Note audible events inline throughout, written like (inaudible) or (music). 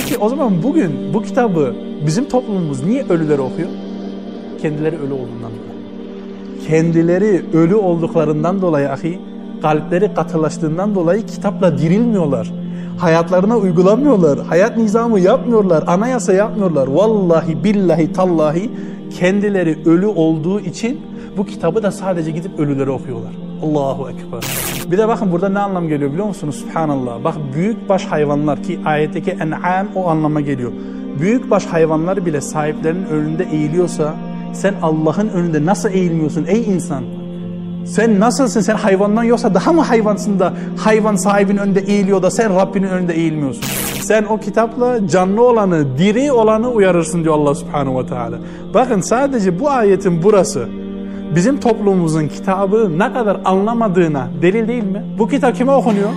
Peki o zaman bugün bu kitabı bizim toplumumuz niye ölüleri okuyor? Kendileri ölü olduğundan dolayı. Kendileri ölü olduklarından dolayı ahi, kalpleri katılaştığından dolayı kitapla dirilmiyorlar. Hayatlarına uygulamıyorlar. Hayat nizamı yapmıyorlar. Anayasa yapmıyorlar. Vallahi billahi tallahi kendileri ölü olduğu için bu kitabı da sadece gidip ölülere okuyorlar. Allahu Ekber. Bir de bakın burada ne anlam geliyor biliyor musunuz? Subhanallah. Bak büyük baş hayvanlar ki ayetteki en'am o anlama geliyor. Büyük baş hayvanlar bile sahiplerinin önünde eğiliyorsa sen Allah'ın önünde nasıl eğilmiyorsun ey insan? Sen nasılsın? Sen hayvandan yoksa daha mı hayvansın da hayvan sahibinin önünde eğiliyor da sen Rabbinin önünde eğilmiyorsun? Sen o kitapla canlı olanı, diri olanı uyarırsın diyor Allah subhanahu ve teala. Bakın sadece bu ayetin burası bizim toplumumuzun kitabı ne kadar anlamadığına delil değil mi? Bu kitap kime okunuyor?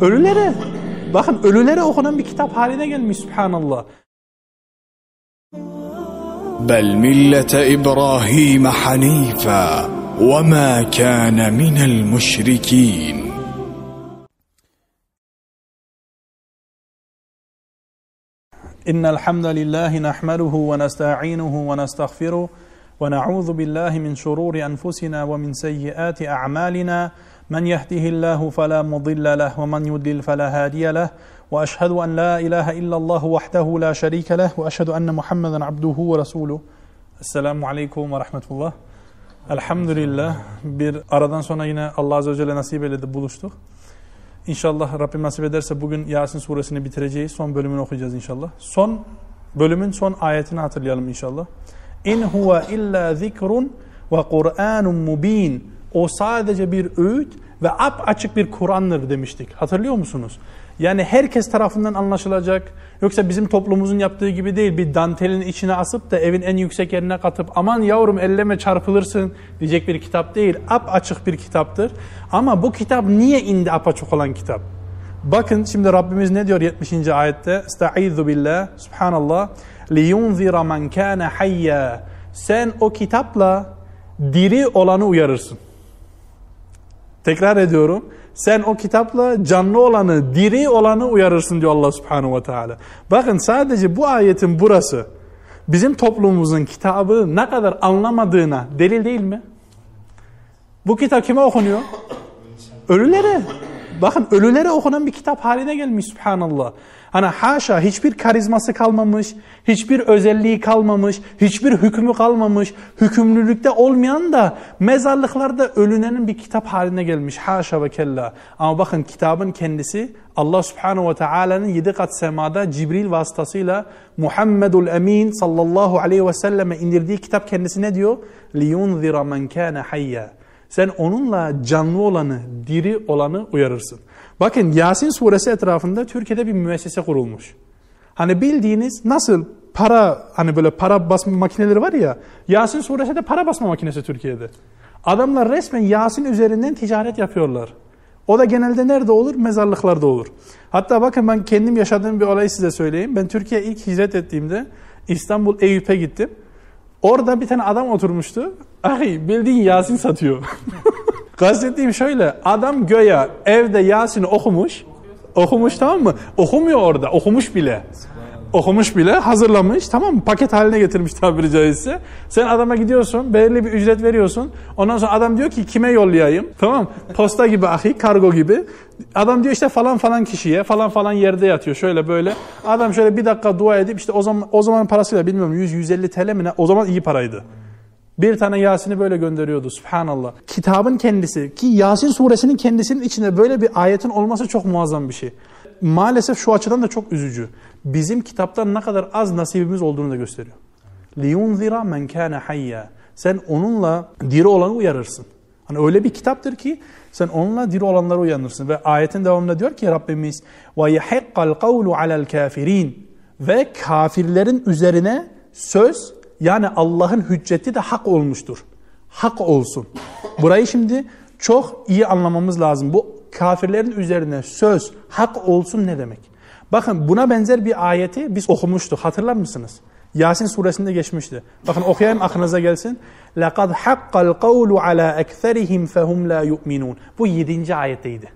Ölülere. Bakın ölülere okunan bir kitap haline gelmiş subhanallah. بل مله ابراهيم حنيفا وما كان من المشركين إن الحمد لله نحمده ونستعينه ونستغفره ونعوذ بالله من شرور أنفسنا ومن سيئات أعمالنا من يهده الله فلا مضل له ومن يضلل فلا هادي له وأشهد أن لا إله إلا الله وحده لا شريك له وأشهد أن محمدا عبده ورسوله Esselamu Aleyküm ve Rahmetullah. Elhamdülillah bir aradan sonra yine Allah Azze ve Celle nasip eyledi buluştuk. İnşallah Rabbim nasip ederse bugün Yasin suresini bitireceğiz. Son bölümünü okuyacağız inşallah. Son bölümün son ayetini hatırlayalım inşallah. İn huve illa zikrun ve Kur'anun mubin. O sadece bir öğüt ve ap açık bir Kur'an'dır demiştik. Hatırlıyor musunuz? Yani herkes tarafından anlaşılacak. Yoksa bizim toplumumuzun yaptığı gibi değil. Bir dantelin içine asıp da evin en yüksek yerine katıp aman yavrum elleme çarpılırsın diyecek bir kitap değil. Ap açık bir kitaptır. Ama bu kitap niye indi ap açık olan kitap? Bakın şimdi Rabbimiz ne diyor 70. ayette? Estaizu billah. Subhanallah. Liyunzira men kana hayya. Sen o kitapla diri olanı uyarırsın. Tekrar ediyorum. Sen o kitapla canlı olanı, diri olanı uyarırsın diyor Allah subhanahu ve teala. Bakın sadece bu ayetin burası bizim toplumumuzun kitabı ne kadar anlamadığına delil değil mi? Bu kitap kime okunuyor? Ölülere. Bakın ölülere okunan bir kitap haline gelmiş subhanallah. Hani haşa hiçbir karizması kalmamış, hiçbir özelliği kalmamış, hiçbir hükmü kalmamış, hükümlülükte olmayan da mezarlıklarda ölünenin bir kitap haline gelmiş. Haşa ve kella. Ama bakın kitabın kendisi Allah subhanahu ve teala'nın yedi kat semada Cibril vasıtasıyla Muhammedul Emin sallallahu aleyhi ve selleme indirdiği kitap kendisi ne diyor? لِيُنْذِرَ مَنْ كَانَ حَيَّا sen onunla canlı olanı, diri olanı uyarırsın. Bakın Yasin suresi etrafında Türkiye'de bir müessese kurulmuş. Hani bildiğiniz nasıl para hani böyle para basma makineleri var ya Yasin suresi de para basma makinesi Türkiye'de. Adamlar resmen Yasin üzerinden ticaret yapıyorlar. O da genelde nerede olur? Mezarlıklarda olur. Hatta bakın ben kendim yaşadığım bir olayı size söyleyeyim. Ben Türkiye'ye ilk hicret ettiğimde İstanbul Eyüp'e gittim. Orada bir tane adam oturmuştu. Ahi bildiğin Yasin satıyor. (laughs) Kastettiğim şöyle. Adam göya evde Yasin'i okumuş. Okumuş tamam mı? Okumuyor orada. Okumuş bile. Okumuş bile hazırlamış tamam mı? Paket haline getirmiş tabiri caizse. Sen adama gidiyorsun belirli bir ücret veriyorsun. Ondan sonra adam diyor ki kime yollayayım? Tamam Posta gibi ahi kargo gibi. Adam diyor işte falan falan kişiye falan falan yerde yatıyor şöyle böyle. Adam şöyle bir dakika dua edip işte o zaman o zaman parasıyla bilmiyorum 100-150 TL mi ne? O zaman iyi paraydı. Bir tane Yasin'i böyle gönderiyordu. Subhanallah. Kitabın kendisi ki Yasin suresinin kendisinin içinde böyle bir ayetin olması çok muazzam bir şey. Maalesef şu açıdan da çok üzücü. Bizim kitaptan ne kadar az nasibimiz olduğunu da gösteriyor. لِيُنْذِرَ مَنْ كَانَ حَيَّا Sen onunla diri olanı uyarırsın. Hani öyle bir kitaptır ki sen onunla diri olanları uyanırsın. Ve ayetin devamında diyor ki Rabbimiz وَيَحِقَّ الْقَوْلُ عَلَى الْكَافِرِينَ Ve kafirlerin üzerine söz yani Allah'ın hücceti de hak olmuştur. Hak olsun. Burayı şimdi çok iyi anlamamız lazım. Bu kafirlerin üzerine söz, hak olsun ne demek? Bakın buna benzer bir ayeti biz okumuştuk. Hatırlar mısınız? Yasin suresinde geçmişti. Bakın okuyayım aklınıza gelsin. لَقَدْ حَقَّ الْقَوْلُ عَلَى اَكْثَرِهِمْ فَهُمْ لَا يُؤْمِنُونَ Bu yedinci ayetteydi.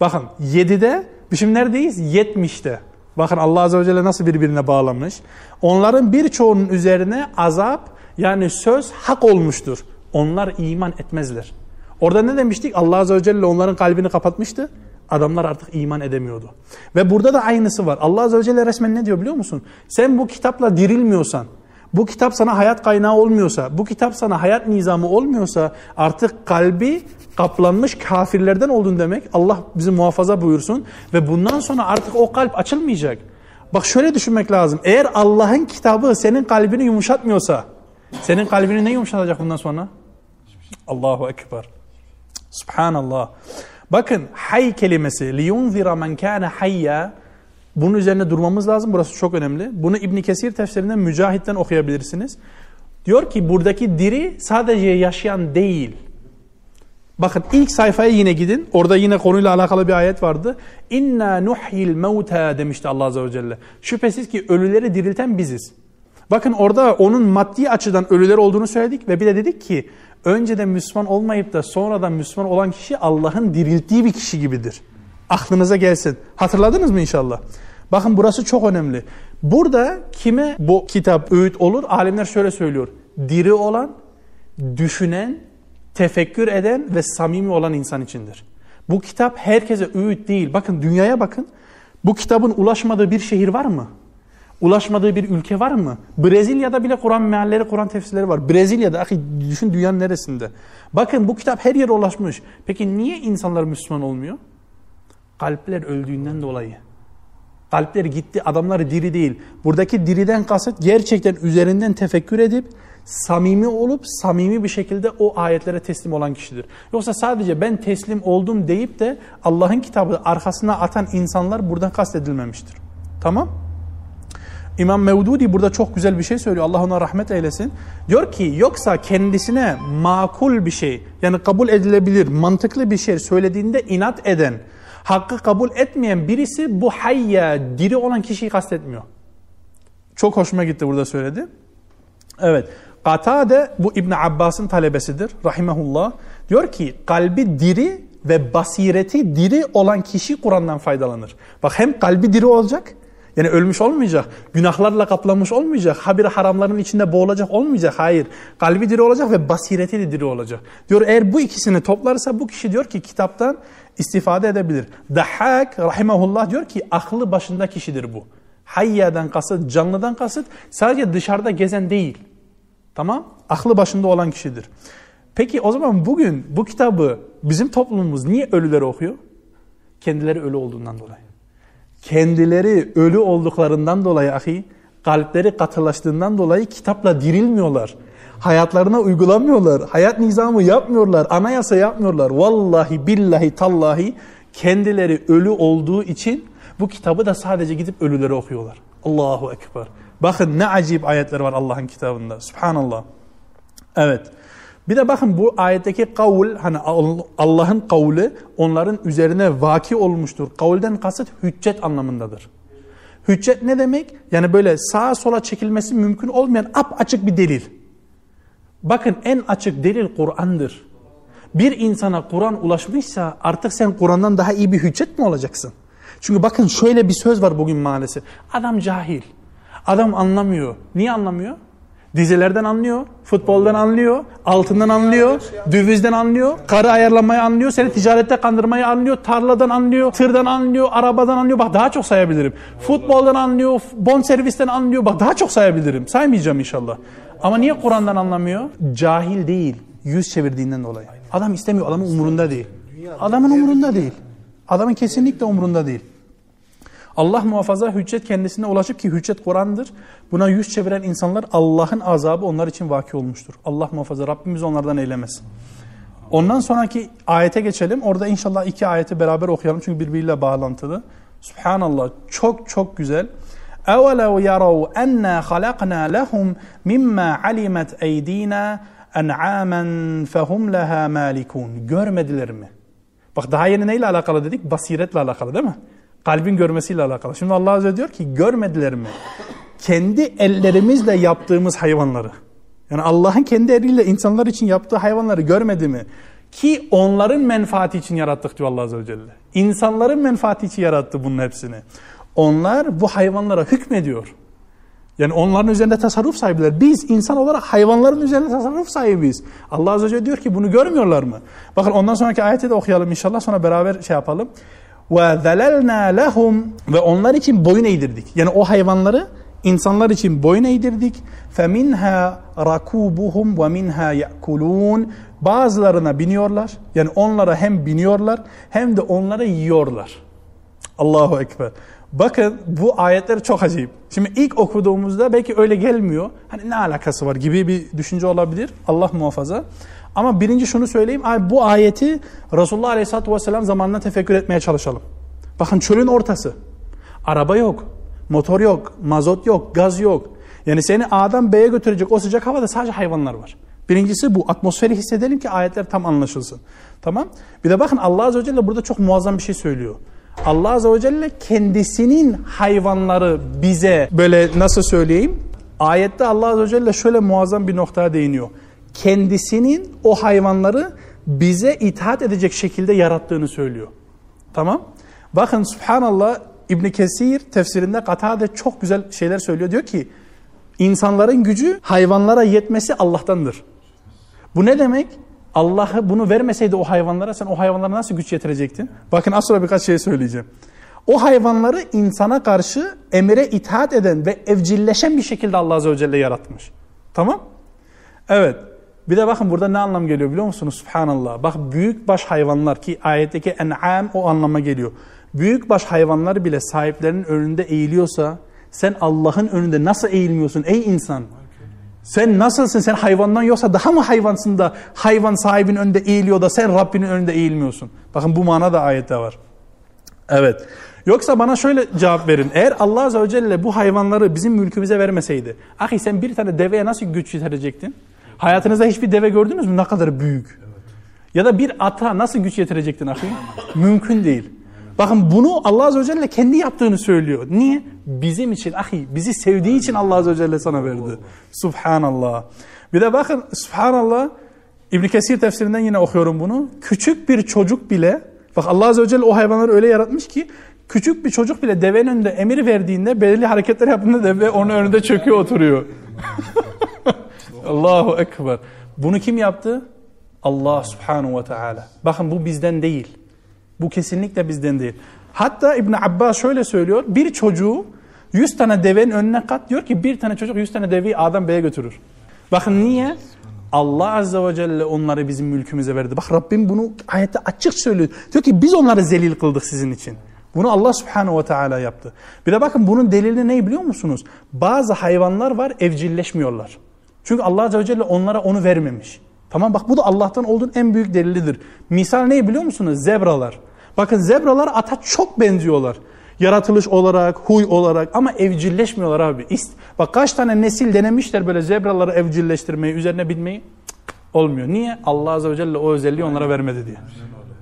Bakın yedide, biz şimdi neredeyiz? Yetmişte. Bakın Allah Azze ve Celle nasıl birbirine bağlamış. Onların birçoğunun üzerine azap yani söz hak olmuştur. Onlar iman etmezler. Orada ne demiştik? Allah Azze ve Celle onların kalbini kapatmıştı. Adamlar artık iman edemiyordu. Ve burada da aynısı var. Allah Azze ve Celle resmen ne diyor biliyor musun? Sen bu kitapla dirilmiyorsan, bu kitap sana hayat kaynağı olmuyorsa, bu kitap sana hayat nizamı olmuyorsa artık kalbi kaplanmış kafirlerden oldun demek. Allah bizi muhafaza buyursun ve bundan sonra artık o kalp açılmayacak. Bak şöyle düşünmek lazım. Eğer Allah'ın kitabı senin kalbini yumuşatmıyorsa, senin kalbini ne yumuşatacak bundan sonra? Allahu Ekber. Subhanallah. Bakın hay kelimesi liyunzira men kana hayya bunun üzerine durmamız lazım. Burası çok önemli. Bunu İbn Kesir tefsirinden Mücahit'ten okuyabilirsiniz. Diyor ki buradaki diri sadece yaşayan değil. Bakın ilk sayfaya yine gidin. Orada yine konuyla alakalı bir ayet vardı. İnna nuhyil mevta demişti Allah Azze ve Celle. Şüphesiz ki ölüleri dirilten biziz. Bakın orada onun maddi açıdan ölüler olduğunu söyledik ve bir de dedik ki önceden Müslüman olmayıp da sonradan Müslüman olan kişi Allah'ın dirilttiği bir kişi gibidir. Aklınıza gelsin. Hatırladınız mı inşallah? Bakın burası çok önemli. Burada kime bu kitap öğüt olur? Alimler şöyle söylüyor. Diri olan, düşünen, tefekkür eden ve samimi olan insan içindir. Bu kitap herkese öğüt değil. Bakın dünyaya bakın. Bu kitabın ulaşmadığı bir şehir var mı? Ulaşmadığı bir ülke var mı? Brezilya'da bile Kur'an mealleri, Kur'an tefsirleri var. Brezilya'da, ahi, düşün dünyanın neresinde? Bakın bu kitap her yere ulaşmış. Peki niye insanlar Müslüman olmuyor? Kalpler öldüğünden dolayı. Kalpler gitti, adamlar diri değil. Buradaki diriden kasıt gerçekten üzerinden tefekkür edip, samimi olup, samimi bir şekilde o ayetlere teslim olan kişidir. Yoksa sadece ben teslim oldum deyip de Allah'ın kitabı arkasına atan insanlar buradan kastedilmemiştir. Tamam? İmam Mevdudi burada çok güzel bir şey söylüyor. Allah ona rahmet eylesin. Diyor ki yoksa kendisine makul bir şey yani kabul edilebilir mantıklı bir şey söylediğinde inat eden hakkı kabul etmeyen birisi bu hayya diri olan kişiyi kastetmiyor. Çok hoşuma gitti burada söyledi. Evet. Katade bu İbn Abbas'ın talebesidir rahimehullah. Diyor ki kalbi diri ve basireti diri olan kişi Kur'an'dan faydalanır. Bak hem kalbi diri olacak yani ölmüş olmayacak, günahlarla kaplanmış olmayacak, habire haramların içinde boğulacak olmayacak. Hayır, kalbi diri olacak ve basireti de diri olacak. Diyor eğer bu ikisini toplarsa bu kişi diyor ki kitaptan istifade edebilir. Dahhak rahimahullah diyor ki aklı başında kişidir bu. Hayyadan kasıt, canlıdan kasıt sadece dışarıda gezen değil. Tamam? Aklı başında olan kişidir. Peki o zaman bugün bu kitabı bizim toplumumuz niye ölüleri okuyor? Kendileri ölü olduğundan dolayı. Kendileri ölü olduklarından dolayı ahi, kalpleri katılaştığından dolayı kitapla dirilmiyorlar. Hayatlarına uygulamıyorlar. Hayat nizamı yapmıyorlar. Anayasa yapmıyorlar. Vallahi billahi tallahi kendileri ölü olduğu için bu kitabı da sadece gidip ölüleri okuyorlar. Allahu Ekber. Bakın ne acayip ayetler var Allah'ın kitabında. Subhanallah. Evet. Bir de bakın bu ayetteki kavul hani Allah'ın kavli onların üzerine vaki olmuştur. Kavulden kasıt hüccet anlamındadır. Hüccet ne demek? Yani böyle sağa sola çekilmesi mümkün olmayan ap açık bir delil. Bakın en açık delil Kur'an'dır. Bir insana Kur'an ulaşmışsa artık sen Kur'an'dan daha iyi bir hüccet mi olacaksın? Çünkü bakın şöyle bir söz var bugün maalesef. Adam cahil. Adam anlamıyor. Niye anlamıyor? Dizilerden anlıyor, futboldan anlıyor, altından anlıyor, dövizden anlıyor, karı ayarlamayı anlıyor, seni ticarette kandırmayı anlıyor, tarladan anlıyor, tırdan anlıyor, arabadan anlıyor. Bak daha çok sayabilirim. Futboldan anlıyor, bon servisten anlıyor. Bak daha çok sayabilirim. Saymayacağım inşallah. Ama niye Kur'an'dan anlamıyor? Cahil değil. Yüz çevirdiğinden dolayı. Adam istemiyor. Adamın umurunda değil. Adamın umurunda değil. Adamın kesinlikle umurunda değil. Allah muhafaza hüccet kendisine ulaşıp ki hüccet Kur'an'dır. Buna yüz çeviren insanlar Allah'ın azabı onlar için vaki olmuştur. Allah muhafaza Rabbimiz onlardan eylemesin. Ondan sonraki ayete geçelim. Orada inşallah iki ayeti beraber okuyalım çünkü birbiriyle bağlantılı. Subhanallah çok çok güzel. اَوَلَوْ يَرَوْا اَنَّا خَلَقْنَا لَهُمْ مِمَّا عَلِمَتْ اَيْد۪ينَا اَنْعَامًا فَهُمْ لَهَا مَالِكُونَ Görmediler mi? Bak daha yeni neyle alakalı dedik? Basiretle alakalı değil mi? Kalbin görmesiyle alakalı. Şimdi Allah Azze diyor ki görmediler mi? Kendi ellerimizle yaptığımız hayvanları. Yani Allah'ın kendi eliyle insanlar için yaptığı hayvanları görmedi mi? Ki onların menfaati için yarattık diyor Allah Azze ve Celle. İnsanların menfaati için yarattı bunun hepsini. Onlar bu hayvanlara hükmediyor. Yani onların üzerinde tasarruf sahibiler. Biz insan olarak hayvanların üzerinde tasarruf sahibiyiz. Allah Azze ve Celle diyor ki bunu görmüyorlar mı? Bakın ondan sonraki ayeti de okuyalım inşallah sonra beraber şey yapalım. Ve zelelna lehum ve onlar için boyun eğdirdik. Yani o hayvanları insanlar için boyun eğdirdik. Feminha rakubuhum ve minha yakulun. Bazılarına biniyorlar. Yani onlara hem biniyorlar hem de onlara yiyorlar. Allahu ekber. Bakın bu ayetler çok acayip. Şimdi ilk okuduğumuzda belki öyle gelmiyor. Hani ne alakası var gibi bir düşünce olabilir. Allah muhafaza. Ama birinci şunu söyleyeyim. Bu ayeti Resulullah Aleyhisselatü Vesselam zamanında tefekkür etmeye çalışalım. Bakın çölün ortası. Araba yok. Motor yok. Mazot yok. Gaz yok. Yani seni A'dan B'ye götürecek o sıcak havada sadece hayvanlar var. Birincisi bu. Atmosferi hissedelim ki ayetler tam anlaşılsın. Tamam. Bir de bakın Allah Azze ve Celle burada çok muazzam bir şey söylüyor. Allah Azze ve Celle kendisinin hayvanları bize böyle nasıl söyleyeyim? Ayette Allah Azze ve Celle şöyle muazzam bir noktaya değiniyor. Kendisinin o hayvanları bize itaat edecek şekilde yarattığını söylüyor. Tamam? Bakın subhanallah İbn Kesir tefsirinde Katade çok güzel şeyler söylüyor. Diyor ki insanların gücü hayvanlara yetmesi Allah'tandır. Bu ne demek? Allah bunu vermeseydi o hayvanlara sen o hayvanlara nasıl güç yetirecektin? Bakın az sonra birkaç şey söyleyeceğim. O hayvanları insana karşı emire itaat eden ve evcilleşen bir şekilde Allah Azze ve Celle yaratmış. Tamam? Evet. Bir de bakın burada ne anlam geliyor biliyor musunuz? Subhanallah. Bak büyük baş hayvanlar ki ayetteki en'am o anlama geliyor. Büyük baş hayvanlar bile sahiplerinin önünde eğiliyorsa sen Allah'ın önünde nasıl eğilmiyorsun ey insan? Sen nasılsın? Sen hayvandan yoksa daha mı hayvansın da hayvan sahibinin önünde eğiliyor da sen Rabbinin önünde eğilmiyorsun? Bakın bu mana da ayette var. Evet. Yoksa bana şöyle cevap verin. Eğer Allah Azze ve Celle bu hayvanları bizim mülkümüze vermeseydi. Ahi sen bir tane deveye nasıl güç yetirecektin? Hayatınızda hiçbir deve gördünüz mü? Ne kadar büyük. Ya da bir ata nasıl güç yetirecektin ahi? Mümkün değil. Bakın bunu Allah Azze ve Celle kendi yaptığını söylüyor. Niye? Bizim için ahi, bizi sevdiği için Allah Azze ve Celle sana verdi. Subhanallah. Bir de bakın Subhanallah İbn Kesir tefsirinden yine okuyorum bunu. Küçük bir çocuk bile bak Allah Azze ve Celle o hayvanları öyle yaratmış ki küçük bir çocuk bile devenin önünde emir verdiğinde belirli hareketler yaptığında deve onun önünde çöküyor oturuyor. (laughs) Allahu Ekber. Bunu kim yaptı? Allah Subhanahu ve Teala. Bakın bu bizden değil. Bu kesinlikle bizden değil. Hatta İbn Abbas şöyle söylüyor. Bir çocuğu 100 tane devenin önüne kat diyor ki bir tane çocuk 100 tane deveyi A'dan B'ye götürür. Bakın niye? Allah Azze ve Celle onları bizim mülkümüze verdi. Bak Rabbim bunu ayette açık söylüyor. Diyor ki biz onları zelil kıldık sizin için. Bunu Allah Subhanahu ve Teala yaptı. Bir de bakın bunun delili ne biliyor musunuz? Bazı hayvanlar var evcilleşmiyorlar. Çünkü Allah Azze ve Celle onlara onu vermemiş. Tamam bak bu da Allah'tan olduğun en büyük delilidir. Misal ne biliyor musunuz? Zebralar. Bakın zebralar ata çok benziyorlar. Yaratılış olarak, huy olarak ama evcilleşmiyorlar abi. Bak kaç tane nesil denemişler böyle zebraları evcilleştirmeyi, üzerine binmeyi. Cık, olmuyor. Niye? Allah Azze ve Celle o özelliği onlara vermedi diye.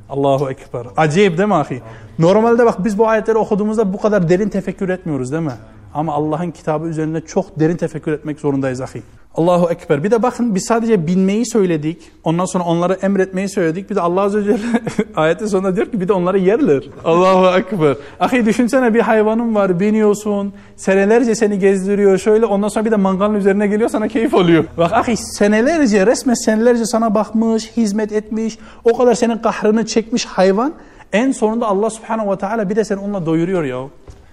Allahu Ekber. Acayip değil mi ahi? Normalde bak biz bu ayetleri okuduğumuzda bu kadar derin tefekkür etmiyoruz değil mi? Ama Allah'ın kitabı üzerinde çok derin tefekkür etmek zorundayız ahi. Allahu Ekber. Bir de bakın biz sadece binmeyi söyledik. Ondan sonra onları emretmeyi söyledik. Bir de Allah Azze ve Celle (laughs) ayetin sonunda diyor ki bir de onları yerler. Allahu Ekber. Ahi düşünsene bir hayvanın var biniyorsun. Senelerce seni gezdiriyor şöyle. Ondan sonra bir de mangalın üzerine geliyor sana keyif oluyor. Bak ahi senelerce resmen senelerce sana bakmış, hizmet etmiş. O kadar senin kahrını çekmiş hayvan. En sonunda Allah Subhanahu ve Teala bir de seni onunla doyuruyor ya.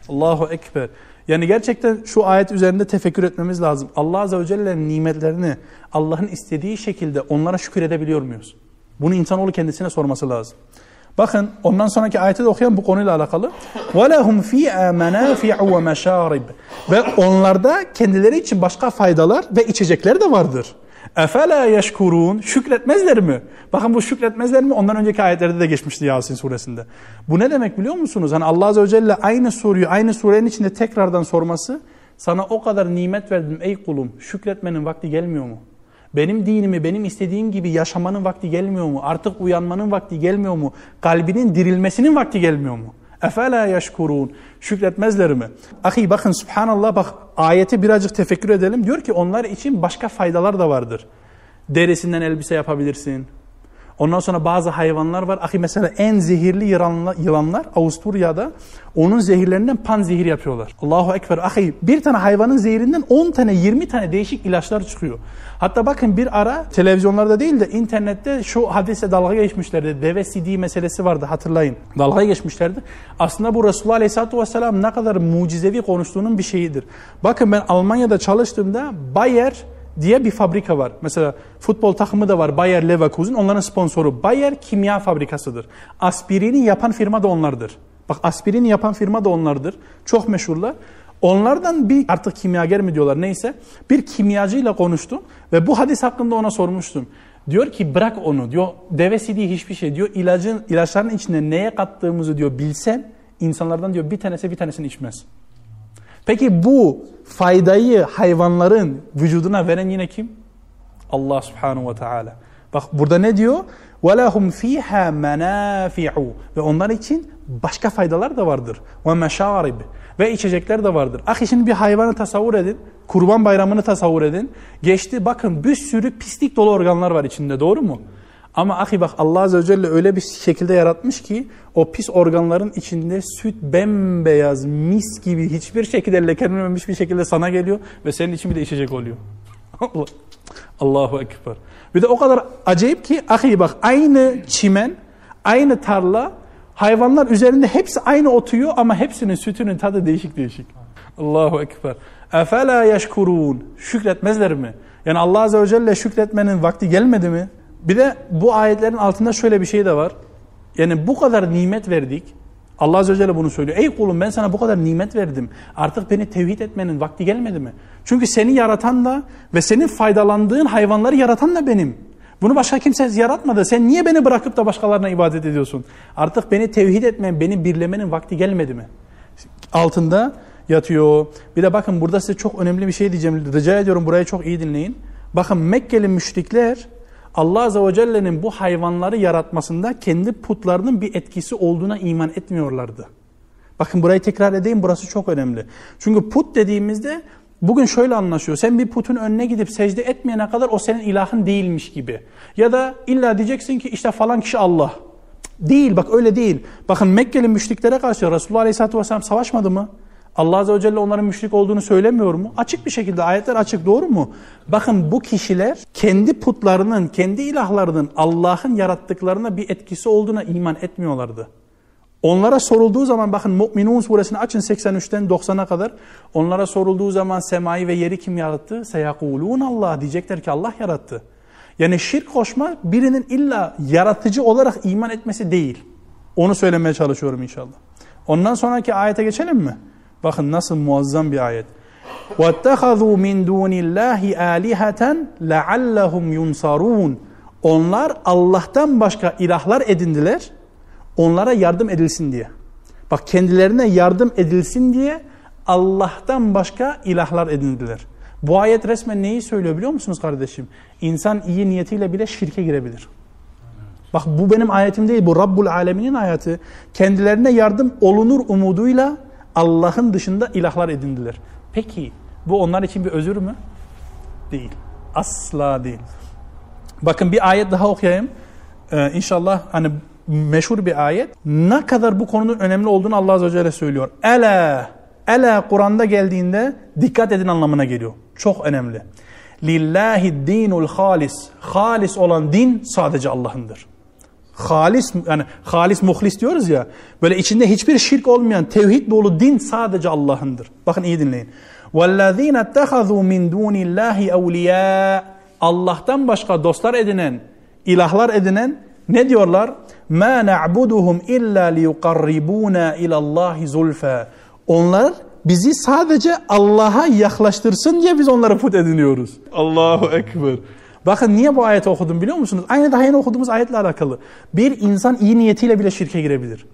Allahu Ekber. Yani gerçekten şu ayet üzerinde tefekkür etmemiz lazım. Allah Azze ve Celle'nin nimetlerini Allah'ın istediği şekilde onlara şükür edebiliyor muyuz? Bunu insanoğlu kendisine sorması lazım. Bakın ondan sonraki ayeti de okuyan bu konuyla alakalı. وَلَهُمْ فِيهَا مَنَافِعُ وَمَشَارِبْ Ve onlarda kendileri için başka faydalar ve içecekler de vardır. Efela yeşkurun şükretmezler mi? Bakın bu şükretmezler mi? Ondan önceki ayetlerde de geçmişti Yasin suresinde. Bu ne demek biliyor musunuz? Hani Allah Azze ve Celle aynı soruyu aynı surenin içinde tekrardan sorması sana o kadar nimet verdim ey kulum şükretmenin vakti gelmiyor mu? Benim dinimi benim istediğim gibi yaşamanın vakti gelmiyor mu? Artık uyanmanın vakti gelmiyor mu? Kalbinin dirilmesinin vakti gelmiyor mu? Efela yeşkurun. Şükretmezler mi? Ahi bakın subhanallah bak ayeti birazcık tefekkür edelim. Diyor ki onlar için başka faydalar da vardır. Derisinden elbise yapabilirsin. Ondan sonra bazı hayvanlar var. Ahi mesela en zehirli yılanlar, yılanlar Avusturya'da onun zehirlerinden pan zehir yapıyorlar. Allahu Ekber. Ahi bir tane hayvanın zehirinden 10 tane 20 tane değişik ilaçlar çıkıyor. Hatta bakın bir ara televizyonlarda değil de internette şu hadise dalga geçmişlerdi. Deve sidiği meselesi vardı hatırlayın. Dalga geçmişlerdi. Aslında bu Resulullah Aleyhisselatü Vesselam ne kadar mucizevi konuştuğunun bir şeyidir. Bakın ben Almanya'da çalıştığımda Bayer diye bir fabrika var. Mesela futbol takımı da var Bayer Leverkusen. Onların sponsoru Bayer kimya fabrikasıdır. Aspirini yapan firma da onlardır. Bak aspirini yapan firma da onlardır. Çok meşhurlar. Onlardan bir artık kimyager mi diyorlar neyse bir kimyacıyla konuştum ve bu hadis hakkında ona sormuştum. Diyor ki bırak onu diyor devesi değil hiçbir şey diyor ilacın ilaçların içine neye kattığımızı diyor bilsen insanlardan diyor bir tanesi bir tanesini içmez. Peki bu faydayı hayvanların vücuduna veren yine kim? Allah subhanahu ve teala. Bak burada ne diyor? وَلَهُمْ ف۪يهَا مَنَافِعُ Ve onlar için başka faydalar da vardır. وَمَشَارِبِ Ve içecekler de vardır. Ahi şimdi bir hayvanı tasavvur edin. Kurban bayramını tasavvur edin. Geçti bakın bir sürü pislik dolu organlar var içinde doğru mu? Ama ahi bak Allah Azze ve Celle öyle bir şekilde yaratmış ki o pis organların içinde süt bembeyaz, mis gibi hiçbir şekilde lekelenmemiş bir şekilde sana geliyor ve senin için bir de içecek oluyor. (laughs) Allah. Allahu Ekber. Bir de o kadar acayip ki ahi bak aynı çimen, aynı tarla, hayvanlar üzerinde hepsi aynı otuyor ama hepsinin sütünün tadı değişik değişik. Allahu Ekber. Efela yeşkurun. Şükretmezler mi? Yani Allah Azze ve Celle şükretmenin vakti gelmedi mi? Bir de bu ayetlerin altında şöyle bir şey de var. Yani bu kadar nimet verdik. Allah Azze ve Celle bunu söylüyor. Ey kulum ben sana bu kadar nimet verdim. Artık beni tevhid etmenin vakti gelmedi mi? Çünkü seni yaratan da ve senin faydalandığın hayvanları yaratan da benim. Bunu başka kimse yaratmadı. Sen niye beni bırakıp da başkalarına ibadet ediyorsun? Artık beni tevhid etmenin, beni birlemenin vakti gelmedi mi? Altında yatıyor. Bir de bakın burada size çok önemli bir şey diyeceğim. Rica ediyorum burayı çok iyi dinleyin. Bakın Mekkeli müşrikler Allah Azze ve Celle'nin bu hayvanları yaratmasında kendi putlarının bir etkisi olduğuna iman etmiyorlardı. Bakın burayı tekrar edeyim burası çok önemli. Çünkü put dediğimizde bugün şöyle anlaşıyor. Sen bir putun önüne gidip secde etmeyene kadar o senin ilahın değilmiş gibi. Ya da illa diyeceksin ki işte falan kişi Allah. Değil bak öyle değil. Bakın Mekkeli müşriklere karşı Resulullah Aleyhisselatü Vesselam savaşmadı mı? Allah Azze ve Celle onların müşrik olduğunu söylemiyor mu? Açık bir şekilde ayetler açık doğru mu? Bakın bu kişiler kendi putlarının, kendi ilahlarının Allah'ın yarattıklarına bir etkisi olduğuna iman etmiyorlardı. Onlara sorulduğu zaman bakın Mu'minun suresini açın 83'ten 90'a kadar. Onlara sorulduğu zaman semayı ve yeri kim yarattı? Seyakulun Allah diyecekler ki Allah yarattı. Yani şirk koşma birinin illa yaratıcı olarak iman etmesi değil. Onu söylemeye çalışıyorum inşallah. Ondan sonraki ayete geçelim mi? Bakın nasıl muazzam bir ayet. وَاتَّخَذُوا مِنْ دُونِ اللّٰهِ آلِهَةً لَعَلَّهُمْ يُنْصَرُونَ Onlar Allah'tan başka ilahlar edindiler. Onlara yardım edilsin diye. Bak kendilerine yardım edilsin diye Allah'tan başka ilahlar edindiler. Bu ayet resmen neyi söylüyor biliyor musunuz kardeşim? İnsan iyi niyetiyle bile şirke girebilir. Bak bu benim ayetim değil. Bu Rabbul Alemin'in ayeti. Kendilerine yardım olunur umuduyla Allah'ın dışında ilahlar edindiler. Peki bu onlar için bir özür mü? Değil. Asla değil. Bakın bir ayet daha okuyayım. Ee, inşallah hani meşhur bir ayet. Ne kadar bu konunun önemli olduğunu Allah Azze ve Celle söylüyor. Ela, ela Kur'an'da geldiğinde dikkat edin anlamına geliyor. Çok önemli. Lillahi dinul halis. Halis olan din sadece Allah'ındır halis yani halis muhlis diyoruz ya böyle içinde hiçbir şirk olmayan tevhid dolu din sadece Allah'ındır. Bakın iyi dinleyin. وَالَّذ۪ينَ اتَّخَذُوا مِنْ دُونِ اللّٰهِ اَوْلِيَاءَ Allah'tan başka dostlar edinen, ilahlar edinen ne diyorlar? مَا نَعْبُدُهُمْ اِلَّا لِيُقَرِّبُونَ اِلَى اللّٰهِ زُلْفَى Onlar bizi sadece Allah'a yaklaştırsın diye biz onları put ediniyoruz. Allahu Ekber. Bakın niye bu ayeti okudum biliyor musunuz? Aynı daha yeni okuduğumuz ayetle alakalı. Bir insan iyi niyetiyle bile şirke girebilir.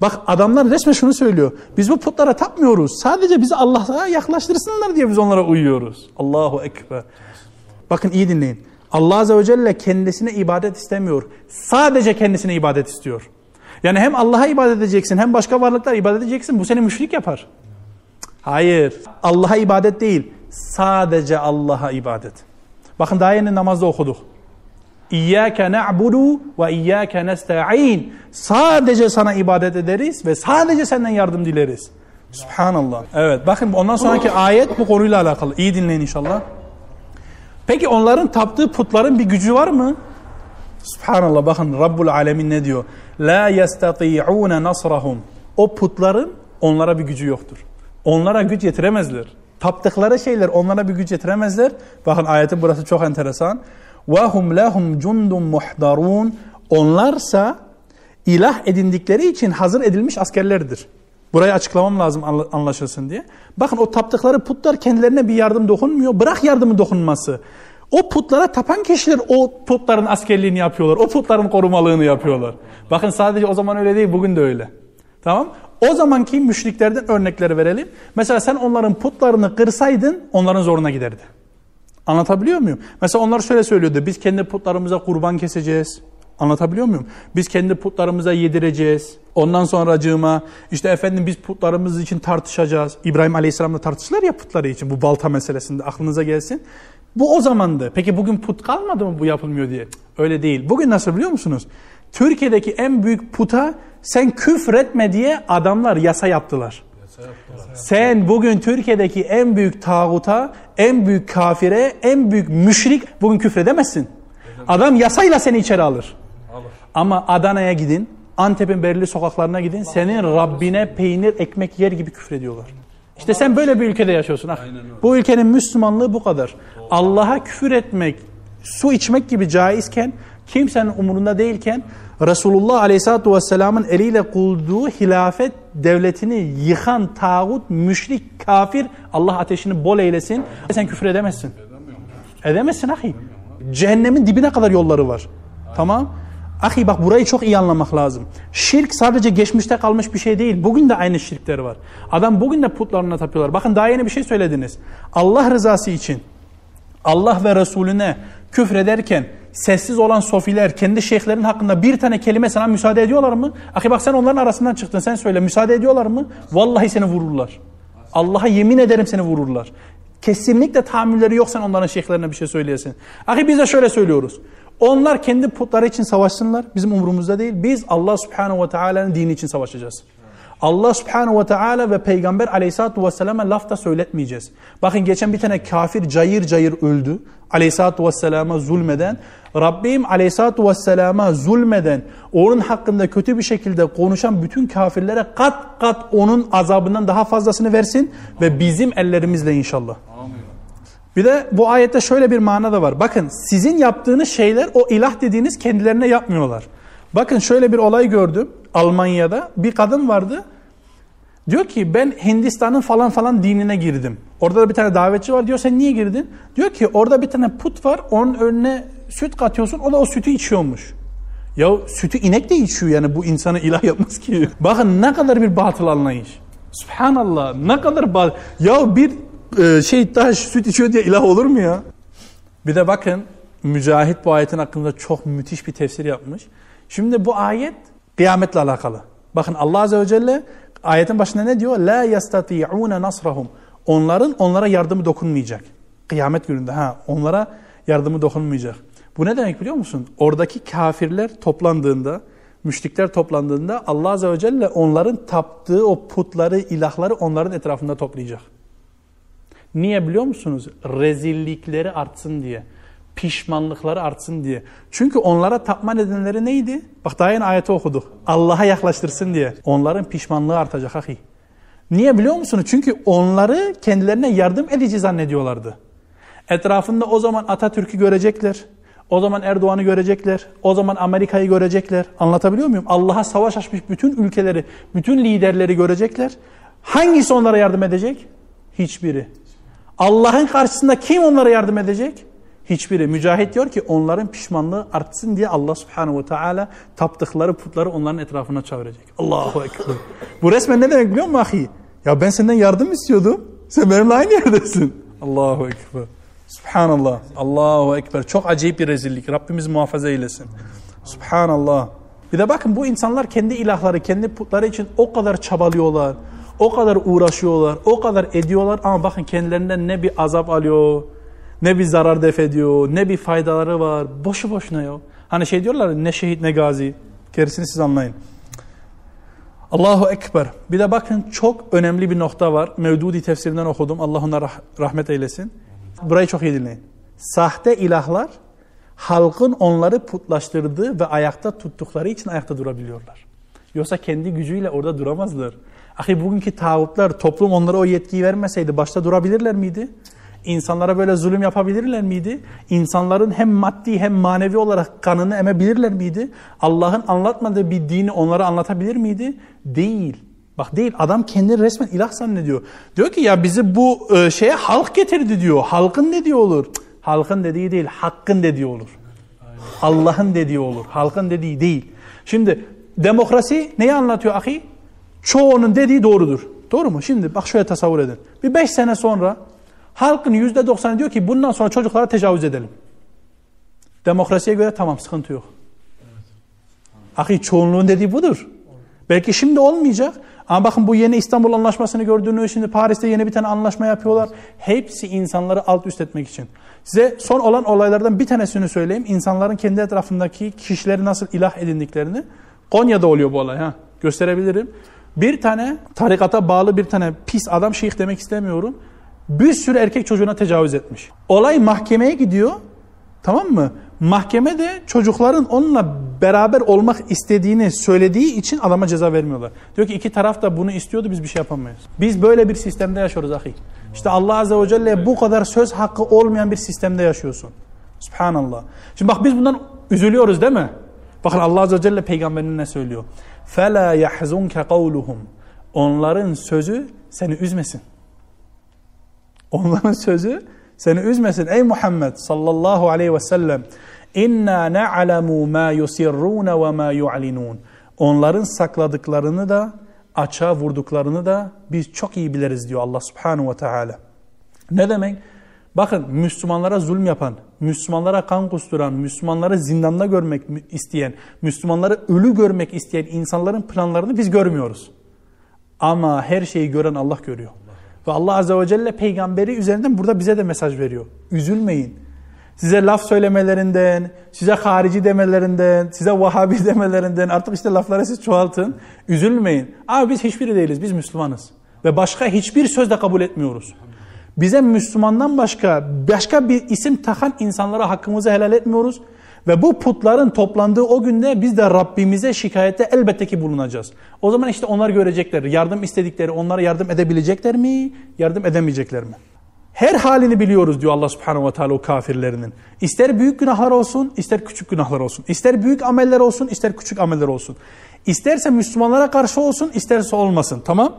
Bak adamlar resmen şunu söylüyor. Biz bu putlara tapmıyoruz. Sadece bizi Allah'a yaklaştırsınlar diye biz onlara uyuyoruz. Allahu Ekber. Bakın iyi dinleyin. Allah Azze ve Celle kendisine ibadet istemiyor. Sadece kendisine ibadet istiyor. Yani hem Allah'a ibadet edeceksin hem başka varlıklara ibadet edeceksin. Bu seni müşrik yapar. Hayır. Allah'a ibadet değil. Sadece Allah'a ibadet. Bakın daha yeni namazda okuduk. İyyâke na'budu ve iyyâke nesta'in. Sadece sana ibadet ederiz ve sadece senden yardım dileriz. Subhanallah. Evet bakın ondan sonraki ayet bu konuyla alakalı. İyi dinleyin inşallah. Peki onların taptığı putların bir gücü var mı? Subhanallah bakın Rabbul Alemin ne diyor? La yestati'une nasrahum. O putların onlara bir gücü yoktur. Onlara güç yetiremezler. Taptıkları şeyler onlara bir güç yetiremezler. Bakın ayetin burası çok enteresan. وَهُمْ لَهُمْ جُنْدٌ مُحْضَرُونَ Onlarsa ilah edindikleri için hazır edilmiş askerlerdir. Burayı açıklamam lazım anlaşılsın diye. Bakın o taptıkları putlar kendilerine bir yardım dokunmuyor. Bırak yardımı dokunması. O putlara tapan kişiler o putların askerliğini yapıyorlar. O putların korumalığını yapıyorlar. Bakın sadece o zaman öyle değil, bugün de öyle. Tamam? O zamanki müşriklerden örnekleri verelim. Mesela sen onların putlarını kırsaydın onların zoruna giderdi. Anlatabiliyor muyum? Mesela onlar şöyle söylüyordu. Biz kendi putlarımıza kurban keseceğiz. Anlatabiliyor muyum? Biz kendi putlarımıza yedireceğiz. Ondan sonra cığıma işte efendim biz putlarımız için tartışacağız. İbrahim Aleyhisselam'la tartıştılar ya putları için bu balta meselesinde aklınıza gelsin. Bu o zamandı. Peki bugün put kalmadı mı bu yapılmıyor diye? Öyle değil. Bugün nasıl biliyor musunuz? Türkiye'deki en büyük puta sen küfretme diye adamlar yasa yaptılar. Sen bugün Türkiye'deki en büyük tağuta, en büyük kafire, en büyük müşrik bugün küfredemezsin. Adam yasayla seni içeri alır. Ama Adana'ya gidin, Antep'in belirli sokaklarına gidin, senin Rabbine peynir, ekmek yer gibi küfrediyorlar. İşte sen böyle bir ülkede yaşıyorsun. Ah. Bu ülkenin Müslümanlığı bu kadar. Allah'a küfür etmek, su içmek gibi caizken, kimsenin umurunda değilken, Resulullah Aleyhisselatü Vesselam'ın eliyle kurduğu hilafet devletini yıkan tağut, müşrik, kafir, Allah ateşini bol eylesin. Sen küfür edemezsin. Edemezsin ahi. Cehennemin dibine kadar yolları var. Tamam. Ahi bak burayı çok iyi anlamak lazım. Şirk sadece geçmişte kalmış bir şey değil. Bugün de aynı şirkler var. Adam bugün de putlarına tapıyorlar. Bakın daha yeni bir şey söylediniz. Allah rızası için Allah ve Resulüne küfrederken sessiz olan sofiler kendi şeyhlerin hakkında bir tane kelime sana müsaade ediyorlar mı? Ahi bak sen onların arasından çıktın sen söyle müsaade ediyorlar mı? Vallahi seni vururlar. Allah'a yemin ederim seni vururlar. Kesinlikle tahammülleri yok onların şeyhlerine bir şey söyleyesin. Ahi biz de şöyle söylüyoruz. Onlar kendi putları için savaşsınlar. Bizim umurumuzda değil. Biz Allah subhanahu ve teala'nın dini için savaşacağız. Allah subhanahu ve teala ve peygamber aleyhissalatu vesselam'a laf da söyletmeyeceğiz. Bakın geçen bir tane kafir cayır cayır öldü. Aleyhissalatu vesselama zulmeden. Rabbim aleyhissalatu vesselama zulmeden onun hakkında kötü bir şekilde konuşan bütün kafirlere kat kat onun azabından daha fazlasını versin. Ve bizim ellerimizle inşallah. Bir de bu ayette şöyle bir mana da var. Bakın sizin yaptığınız şeyler o ilah dediğiniz kendilerine yapmıyorlar. Bakın şöyle bir olay gördüm Almanya'da. Bir kadın vardı. Diyor ki ben Hindistan'ın falan falan dinine girdim. Orada da bir tane davetçi var. Diyor sen niye girdin? Diyor ki orada bir tane put var. Onun önüne süt katıyorsun. O da o sütü içiyormuş. Ya sütü inek de içiyor yani bu insanı ilah yapmaz ki. (laughs) Bakın ne kadar bir batıl anlayış. Subhanallah ne kadar batıl. Ya bir e, şey taş süt içiyor diye ilah olur mu ya? Bir de bakın Mücahit bu ayetin hakkında çok müthiş bir tefsir yapmış. Şimdi bu ayet kıyametle alakalı. Bakın Allah Azze ve Celle ayetin başında ne diyor? La yastati'une nasrahum. Onların onlara yardımı dokunmayacak. Kıyamet gününde ha onlara yardımı dokunmayacak. Bu ne demek biliyor musun? Oradaki kafirler toplandığında, müşrikler toplandığında Allah Azze ve Celle onların taptığı o putları, ilahları onların etrafında toplayacak. Niye biliyor musunuz? Rezillikleri artsın diye. Pişmanlıkları artsın diye. Çünkü onlara tapma nedenleri neydi? Bak daha yeni ayeti okuduk. Allah'a yaklaştırsın diye. Onların pişmanlığı artacak ahi. Niye biliyor musunuz? Çünkü onları kendilerine yardım edici zannediyorlardı. Etrafında o zaman Atatürk'ü görecekler. O zaman Erdoğan'ı görecekler. O zaman Amerika'yı görecekler. Anlatabiliyor muyum? Allah'a savaş açmış bütün ülkeleri, bütün liderleri görecekler. Hangisi onlara yardım edecek? Hiçbiri. Allah'ın karşısında kim onlara yardım edecek? Hiçbiri. Mücahit diyor ki onların pişmanlığı artsın diye Allah subhanehu ve teala taptıkları putları onların etrafına çevirecek. Allahu ekber. Bu resmen ne demek biliyor musun ahi? Ya ben senden yardım istiyordum. Sen benimle aynı yerdesin. Allahu ekber. Subhanallah. Allahu ekber. Çok acayip bir rezillik. Rabbimiz muhafaza eylesin. Subhanallah. Bir de bakın bu insanlar kendi ilahları, kendi putları için o kadar çabalıyorlar. O kadar uğraşıyorlar, o kadar ediyorlar ama bakın kendilerinden ne bir azap alıyor, Ne bir zarar def ediyor, ne bir faydaları var. Boşu boşuna ya. Hani şey diyorlar ne şehit ne gazi. Gerisini siz anlayın. Allahu Ekber. Bir de bakın çok önemli bir nokta var. Mevdudi tefsirinden okudum. Allah ona rah rahmet eylesin. Burayı çok iyi dinleyin. Sahte ilahlar halkın onları putlaştırdığı ve ayakta tuttukları için ayakta durabiliyorlar. Yoksa kendi gücüyle orada duramazlar. Ahi bugünkü tağutlar toplum onlara o yetkiyi vermeseydi başta durabilirler miydi? İnsanlara böyle zulüm yapabilirler miydi? İnsanların hem maddi hem manevi olarak kanını emebilirler miydi? Allah'ın anlatmadığı bir dini onlara anlatabilir miydi? Değil. Bak değil adam kendini resmen ilah zannediyor. Diyor ki ya bizi bu e, şeye halk getirdi diyor. Halkın dediği olur. Cık, halkın dediği değil hakkın dediği olur. Allah'ın dediği olur. Halkın dediği değil. Şimdi demokrasi neyi anlatıyor ahi? Çoğunun dediği doğrudur. Doğru mu? Şimdi bak şöyle tasavvur edin. Bir beş sene sonra halkın yüzde doksanı diyor ki bundan sonra çocuklara tecavüz edelim. Demokrasiye göre tamam sıkıntı yok. Ahi çoğunluğun dediği budur. Belki şimdi olmayacak ama bakın bu yeni İstanbul Anlaşması'nı gördüğünüz şimdi Paris'te yeni bir tane anlaşma yapıyorlar. Hepsi insanları alt üst etmek için. Size son olan olaylardan bir tanesini söyleyeyim. İnsanların kendi etrafındaki kişileri nasıl ilah edindiklerini. Konya'da oluyor bu olay ha. Gösterebilirim. Bir tane tarikata bağlı bir tane pis adam şeyh demek istemiyorum. Bir sürü erkek çocuğuna tecavüz etmiş. Olay mahkemeye gidiyor. Tamam mı? Mahkeme de çocukların onunla beraber olmak istediğini söylediği için adama ceza vermiyorlar. Diyor ki iki taraf da bunu istiyordu biz bir şey yapamayız. Biz böyle bir sistemde yaşıyoruz ahi. İşte Allah Azze ve Celle bu kadar söz hakkı olmayan bir sistemde yaşıyorsun. Subhanallah. Şimdi bak biz bundan üzülüyoruz değil mi? Bakın Allah Azze ve Celle peygamberine ne söylüyor? فَلَا يَحْزُنْكَ قَوْلُهُمْ Onların sözü seni üzmesin. Onların sözü seni üzmesin. Ey Muhammed sallallahu aleyhi ve sellem İnna na'lemu ma yusirrun ve ma yu'linun. Onların sakladıklarını da açığa vurduklarını da biz çok iyi biliriz diyor Allah Subhanahu ve Teala. Ne demek? Bakın Müslümanlara zulüm yapan, Müslümanlara kan kusturan, Müslümanları zindanda görmek isteyen, Müslümanları ölü görmek isteyen insanların planlarını biz görmüyoruz. Ama her şeyi gören Allah görüyor. Ve Allah Azze ve Celle peygamberi üzerinden burada bize de mesaj veriyor. Üzülmeyin. Size laf söylemelerinden, size harici demelerinden, size Vahabi (laughs) demelerinden artık işte lafları siz çoğaltın. Üzülmeyin. Abi biz hiçbiri değiliz. Biz Müslümanız. Ve başka hiçbir söz de kabul etmiyoruz. Bize Müslümandan başka başka bir isim takan insanlara hakkımızı helal etmiyoruz. Ve bu putların toplandığı o günde biz de Rabbimize şikayette elbette ki bulunacağız. O zaman işte onlar görecekler. Yardım istedikleri onlara yardım edebilecekler mi? Yardım edemeyecekler mi? Her halini biliyoruz diyor Allah subhanahu ve teala o kafirlerinin. İster büyük günahlar olsun, ister küçük günahlar olsun. İster büyük ameller olsun, ister küçük ameller olsun. İsterse Müslümanlara karşı olsun, isterse olmasın. Tamam?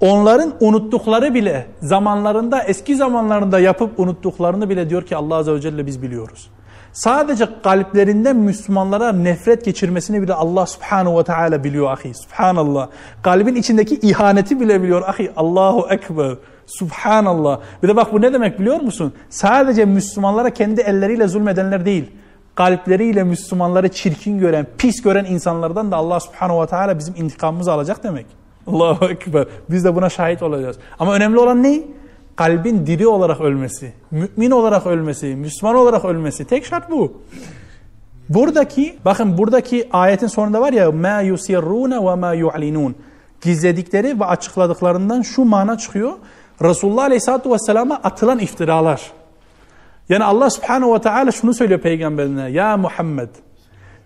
Onların unuttukları bile zamanlarında, eski zamanlarında yapıp unuttuklarını bile diyor ki Allah Azze ve Celle biz biliyoruz. Sadece kalplerinden Müslümanlara nefret geçirmesini bile Allah Subhanahu ve Teala biliyor ahi. Subhanallah. Kalbin içindeki ihaneti bile biliyor ahi. Allahu Ekber. Subhanallah. Bir de bak bu ne demek biliyor musun? Sadece Müslümanlara kendi elleriyle zulmedenler değil. Kalpleriyle Müslümanları çirkin gören, pis gören insanlardan da Allah Subhanahu ve Teala bizim intikamımızı alacak demek. Allahu Ekber. Biz de buna şahit olacağız. Ama önemli olan ne? Kalbin diri olarak ölmesi, mümin olarak ölmesi, Müslüman olarak ölmesi. Tek şart bu. Buradaki, bakın buradaki ayetin sonunda var ya ma yusirruna ve ma yu'linun. Gizledikleri ve açıkladıklarından şu mana çıkıyor. Resulullah Aleyhisselatü Vesselam'a atılan iftiralar. Yani Allah Subhanahu ve Teala şunu söylüyor peygamberine. Ya Muhammed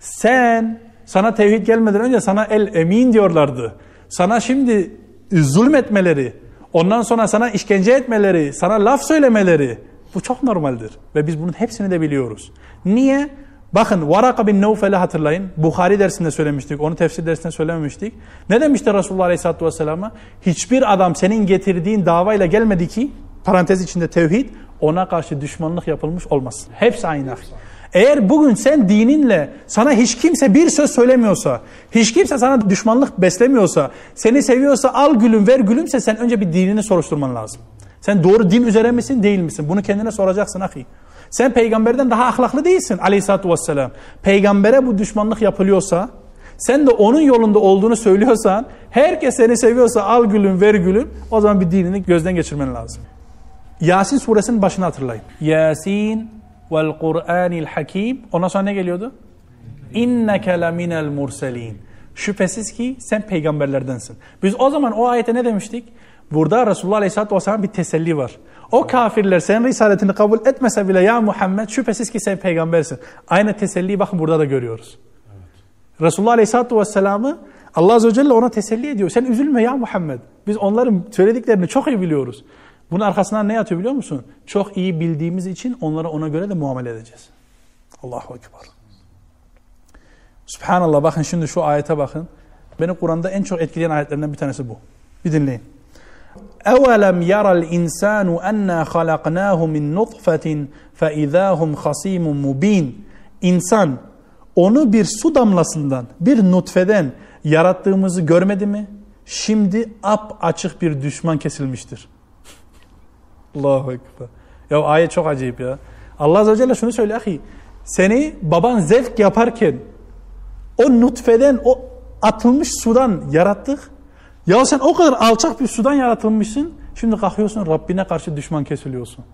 sen sana tevhid gelmeden önce sana el emin diyorlardı. Sana şimdi zulmetmeleri, ondan sonra sana işkence etmeleri, sana laf söylemeleri bu çok normaldir. Ve biz bunun hepsini de biliyoruz. Niye? Bakın Varaka bin Nevfel'i hatırlayın. Bukhari dersinde söylemiştik. Onu tefsir dersinde söylememiştik. Ne demişti Resulullah Aleyhisselatü Vesselam'a? Hiçbir adam senin getirdiğin davayla gelmedi ki parantez içinde tevhid ona karşı düşmanlık yapılmış olmasın. Hepsi aynı. Eğer bugün sen dininle sana hiç kimse bir söz söylemiyorsa, hiç kimse sana düşmanlık beslemiyorsa, seni seviyorsa al gülüm ver gülümse sen önce bir dinini soruşturman lazım. Sen doğru din üzere misin değil misin? Bunu kendine soracaksın ahi. Sen peygamberden daha ahlaklı değilsin aleyhissalatü vesselam. Peygambere bu düşmanlık yapılıyorsa, sen de onun yolunda olduğunu söylüyorsan, herkes seni seviyorsa al gülüm ver gülüm, o zaman bir dinini gözden geçirmen lazım. Yasin suresinin başını hatırlayın. Yasin vel Kur'anil hakim. Ondan sonra ne geliyordu? İnneke leminel murselin. Şüphesiz ki sen peygamberlerdensin. Biz o zaman o ayete ne demiştik? Burada Resulullah Aleyhisselatü Vesselam bir teselli var. O kafirler senin risaletini kabul etmese bile ya Muhammed şüphesiz ki sen peygambersin. Aynı teselliyi bakın burada da görüyoruz. Evet. Resulullah Aleyhisselatü Vesselam'ı Allah Azze ve Celle ona teselli ediyor. Sen üzülme ya Muhammed. Biz onların söylediklerini çok iyi biliyoruz. Bunun arkasından ne yatıyor biliyor musun? Çok iyi bildiğimiz için onlara ona göre de muamele edeceğiz. Allahu Ekber. Subhanallah bakın şimdi şu ayete bakın. Beni Kur'an'da en çok etkileyen ayetlerinden bir tanesi bu. Bir dinleyin. اَوَلَمْ يَرَ الْاِنْسَانُ اَنَّا خَلَقْنَاهُ مِنْ نُطْفَةٍ فَاِذَا هُمْ خَصِيمٌ مُب۪ينٌ İnsan onu bir su damlasından, bir nutfeden yarattığımızı görmedi mi? Şimdi ap açık bir düşman kesilmiştir. Allahu Ekber. Ya ayet çok acayip ya. Allah Azze ve Celle şunu söylüyor. Ahi, seni baban zevk yaparken o nutfeden, o atılmış sudan yarattık. Ya sen o kadar alçak bir sudan yaratılmışsın. Şimdi kalkıyorsun Rabbine karşı düşman kesiliyorsun.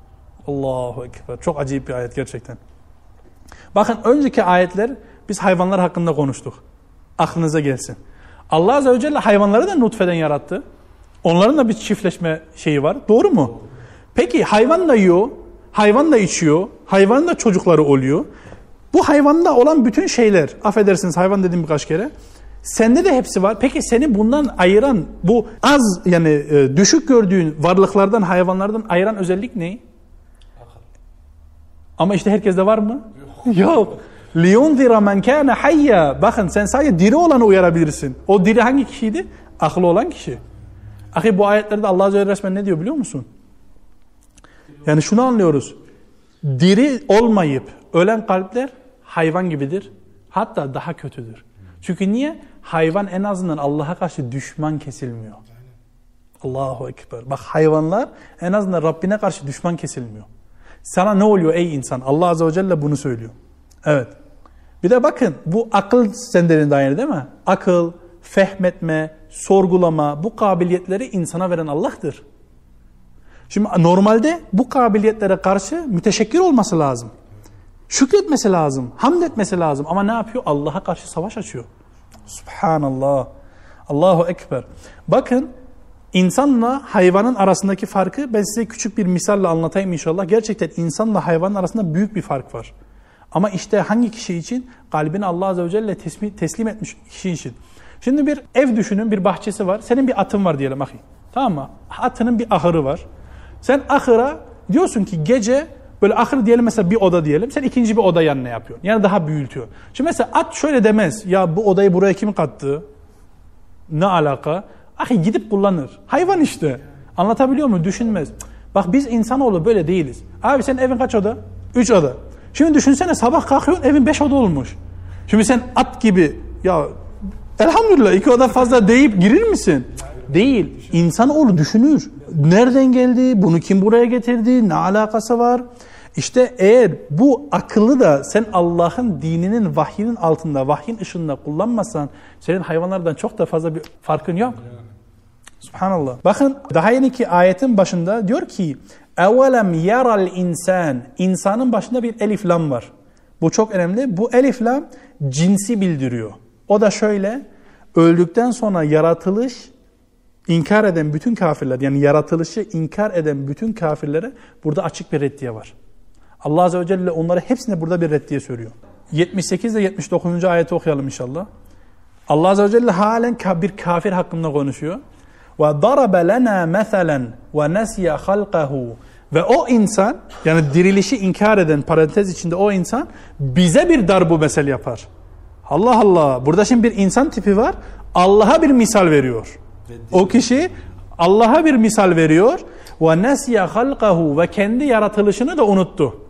Allahu Ekber. Çok acayip bir ayet gerçekten. Bakın önceki ayetler biz hayvanlar hakkında konuştuk. Aklınıza gelsin. Allah Azze ve Celle hayvanları da nutfeden yarattı. Onların da bir çiftleşme şeyi var. Doğru mu? Peki hayvan da yiyor, hayvan da içiyor, hayvanın da çocukları oluyor. Bu hayvanda olan bütün şeyler, affedersiniz hayvan dedim birkaç kere. Sende de hepsi var. Peki seni bundan ayıran, bu az yani e, düşük gördüğün varlıklardan, hayvanlardan ayıran özellik ne? Ama işte herkeste var mı? Yok. Yok. لِيُنْذِرَ مَنْ كَانَ hayya. Bakın sen sadece diri olanı uyarabilirsin. O diri hangi kişiydi? Aklı olan kişi. Ahi bu ayetlerde Allah Azze ve resmen ne diyor biliyor musun? Yani şunu anlıyoruz. Diri olmayıp ölen kalpler hayvan gibidir. Hatta daha kötüdür. Çünkü niye? Hayvan en azından Allah'a karşı düşman kesilmiyor. Allahu Ekber. Bak hayvanlar en azından Rabbine karşı düşman kesilmiyor. Sana ne oluyor ey insan? Allah Azze ve Celle bunu söylüyor. Evet. Bir de bakın bu akıl senderin dayanır değil mi? Akıl, fehmetme, sorgulama bu kabiliyetleri insana veren Allah'tır. Şimdi normalde bu kabiliyetlere karşı müteşekkir olması lazım. Şükretmesi lazım, hamd etmesi lazım ama ne yapıyor? Allah'a karşı savaş açıyor. Subhanallah. Allahu Ekber. Bakın insanla hayvanın arasındaki farkı ben size küçük bir misalle anlatayım inşallah. Gerçekten insanla hayvanın arasında büyük bir fark var. Ama işte hangi kişi için? Kalbini Allah Azze ve Celle teslim, etmiş kişi için. Şimdi bir ev düşünün, bir bahçesi var. Senin bir atın var diyelim ahi. Tamam mı? Atının bir ahırı var. Sen ahıra diyorsun ki gece böyle ahır diyelim mesela bir oda diyelim. Sen ikinci bir oda yanına yapıyorsun. Yani daha büyütüyor. Şimdi mesela at şöyle demez. Ya bu odayı buraya kim kattı? Ne alaka? Ahi gidip kullanır. Hayvan işte. Anlatabiliyor muyum? Düşünmez. Bak biz insanoğlu böyle değiliz. Abi senin evin kaç oda? Üç oda. Şimdi düşünsene sabah kalkıyorsun evin beş oda olmuş. Şimdi sen at gibi ya elhamdülillah iki oda fazla deyip girir misin? Değil. İnsanoğlu düşünür. Nereden geldi? Bunu kim buraya getirdi? Ne alakası var? İşte eğer bu akıllı da sen Allah'ın dininin vahyinin altında, vahyin ışığında kullanmasan senin hayvanlardan çok da fazla bir farkın yok. Subhanallah. Bakın daha yeniki ayetin başında diyor ki اَوَلَمْ يَرَ insan İnsanın başında bir elif lam var. Bu çok önemli. Bu elif lam cinsi bildiriyor. O da şöyle öldükten sonra yaratılış inkar eden bütün kafirler yani yaratılışı inkar eden bütün kafirlere burada açık bir reddiye var. Allah Azze ve Celle onlara hepsine burada bir reddiye söylüyor. 78 ile 79. ayeti okuyalım inşallah. Allah Azze ve Celle halen bir kafir hakkında konuşuyor. Ve darabe lena meselen ve nesiye halqahu ve o insan yani dirilişi inkar eden parantez içinde o insan bize bir darbu mesel yapar. Allah Allah. Burada şimdi bir insan tipi var. Allah'a bir misal veriyor. O kişi Allah'a bir misal veriyor. Ve nesiye halqahu ve kendi yaratılışını da unuttu.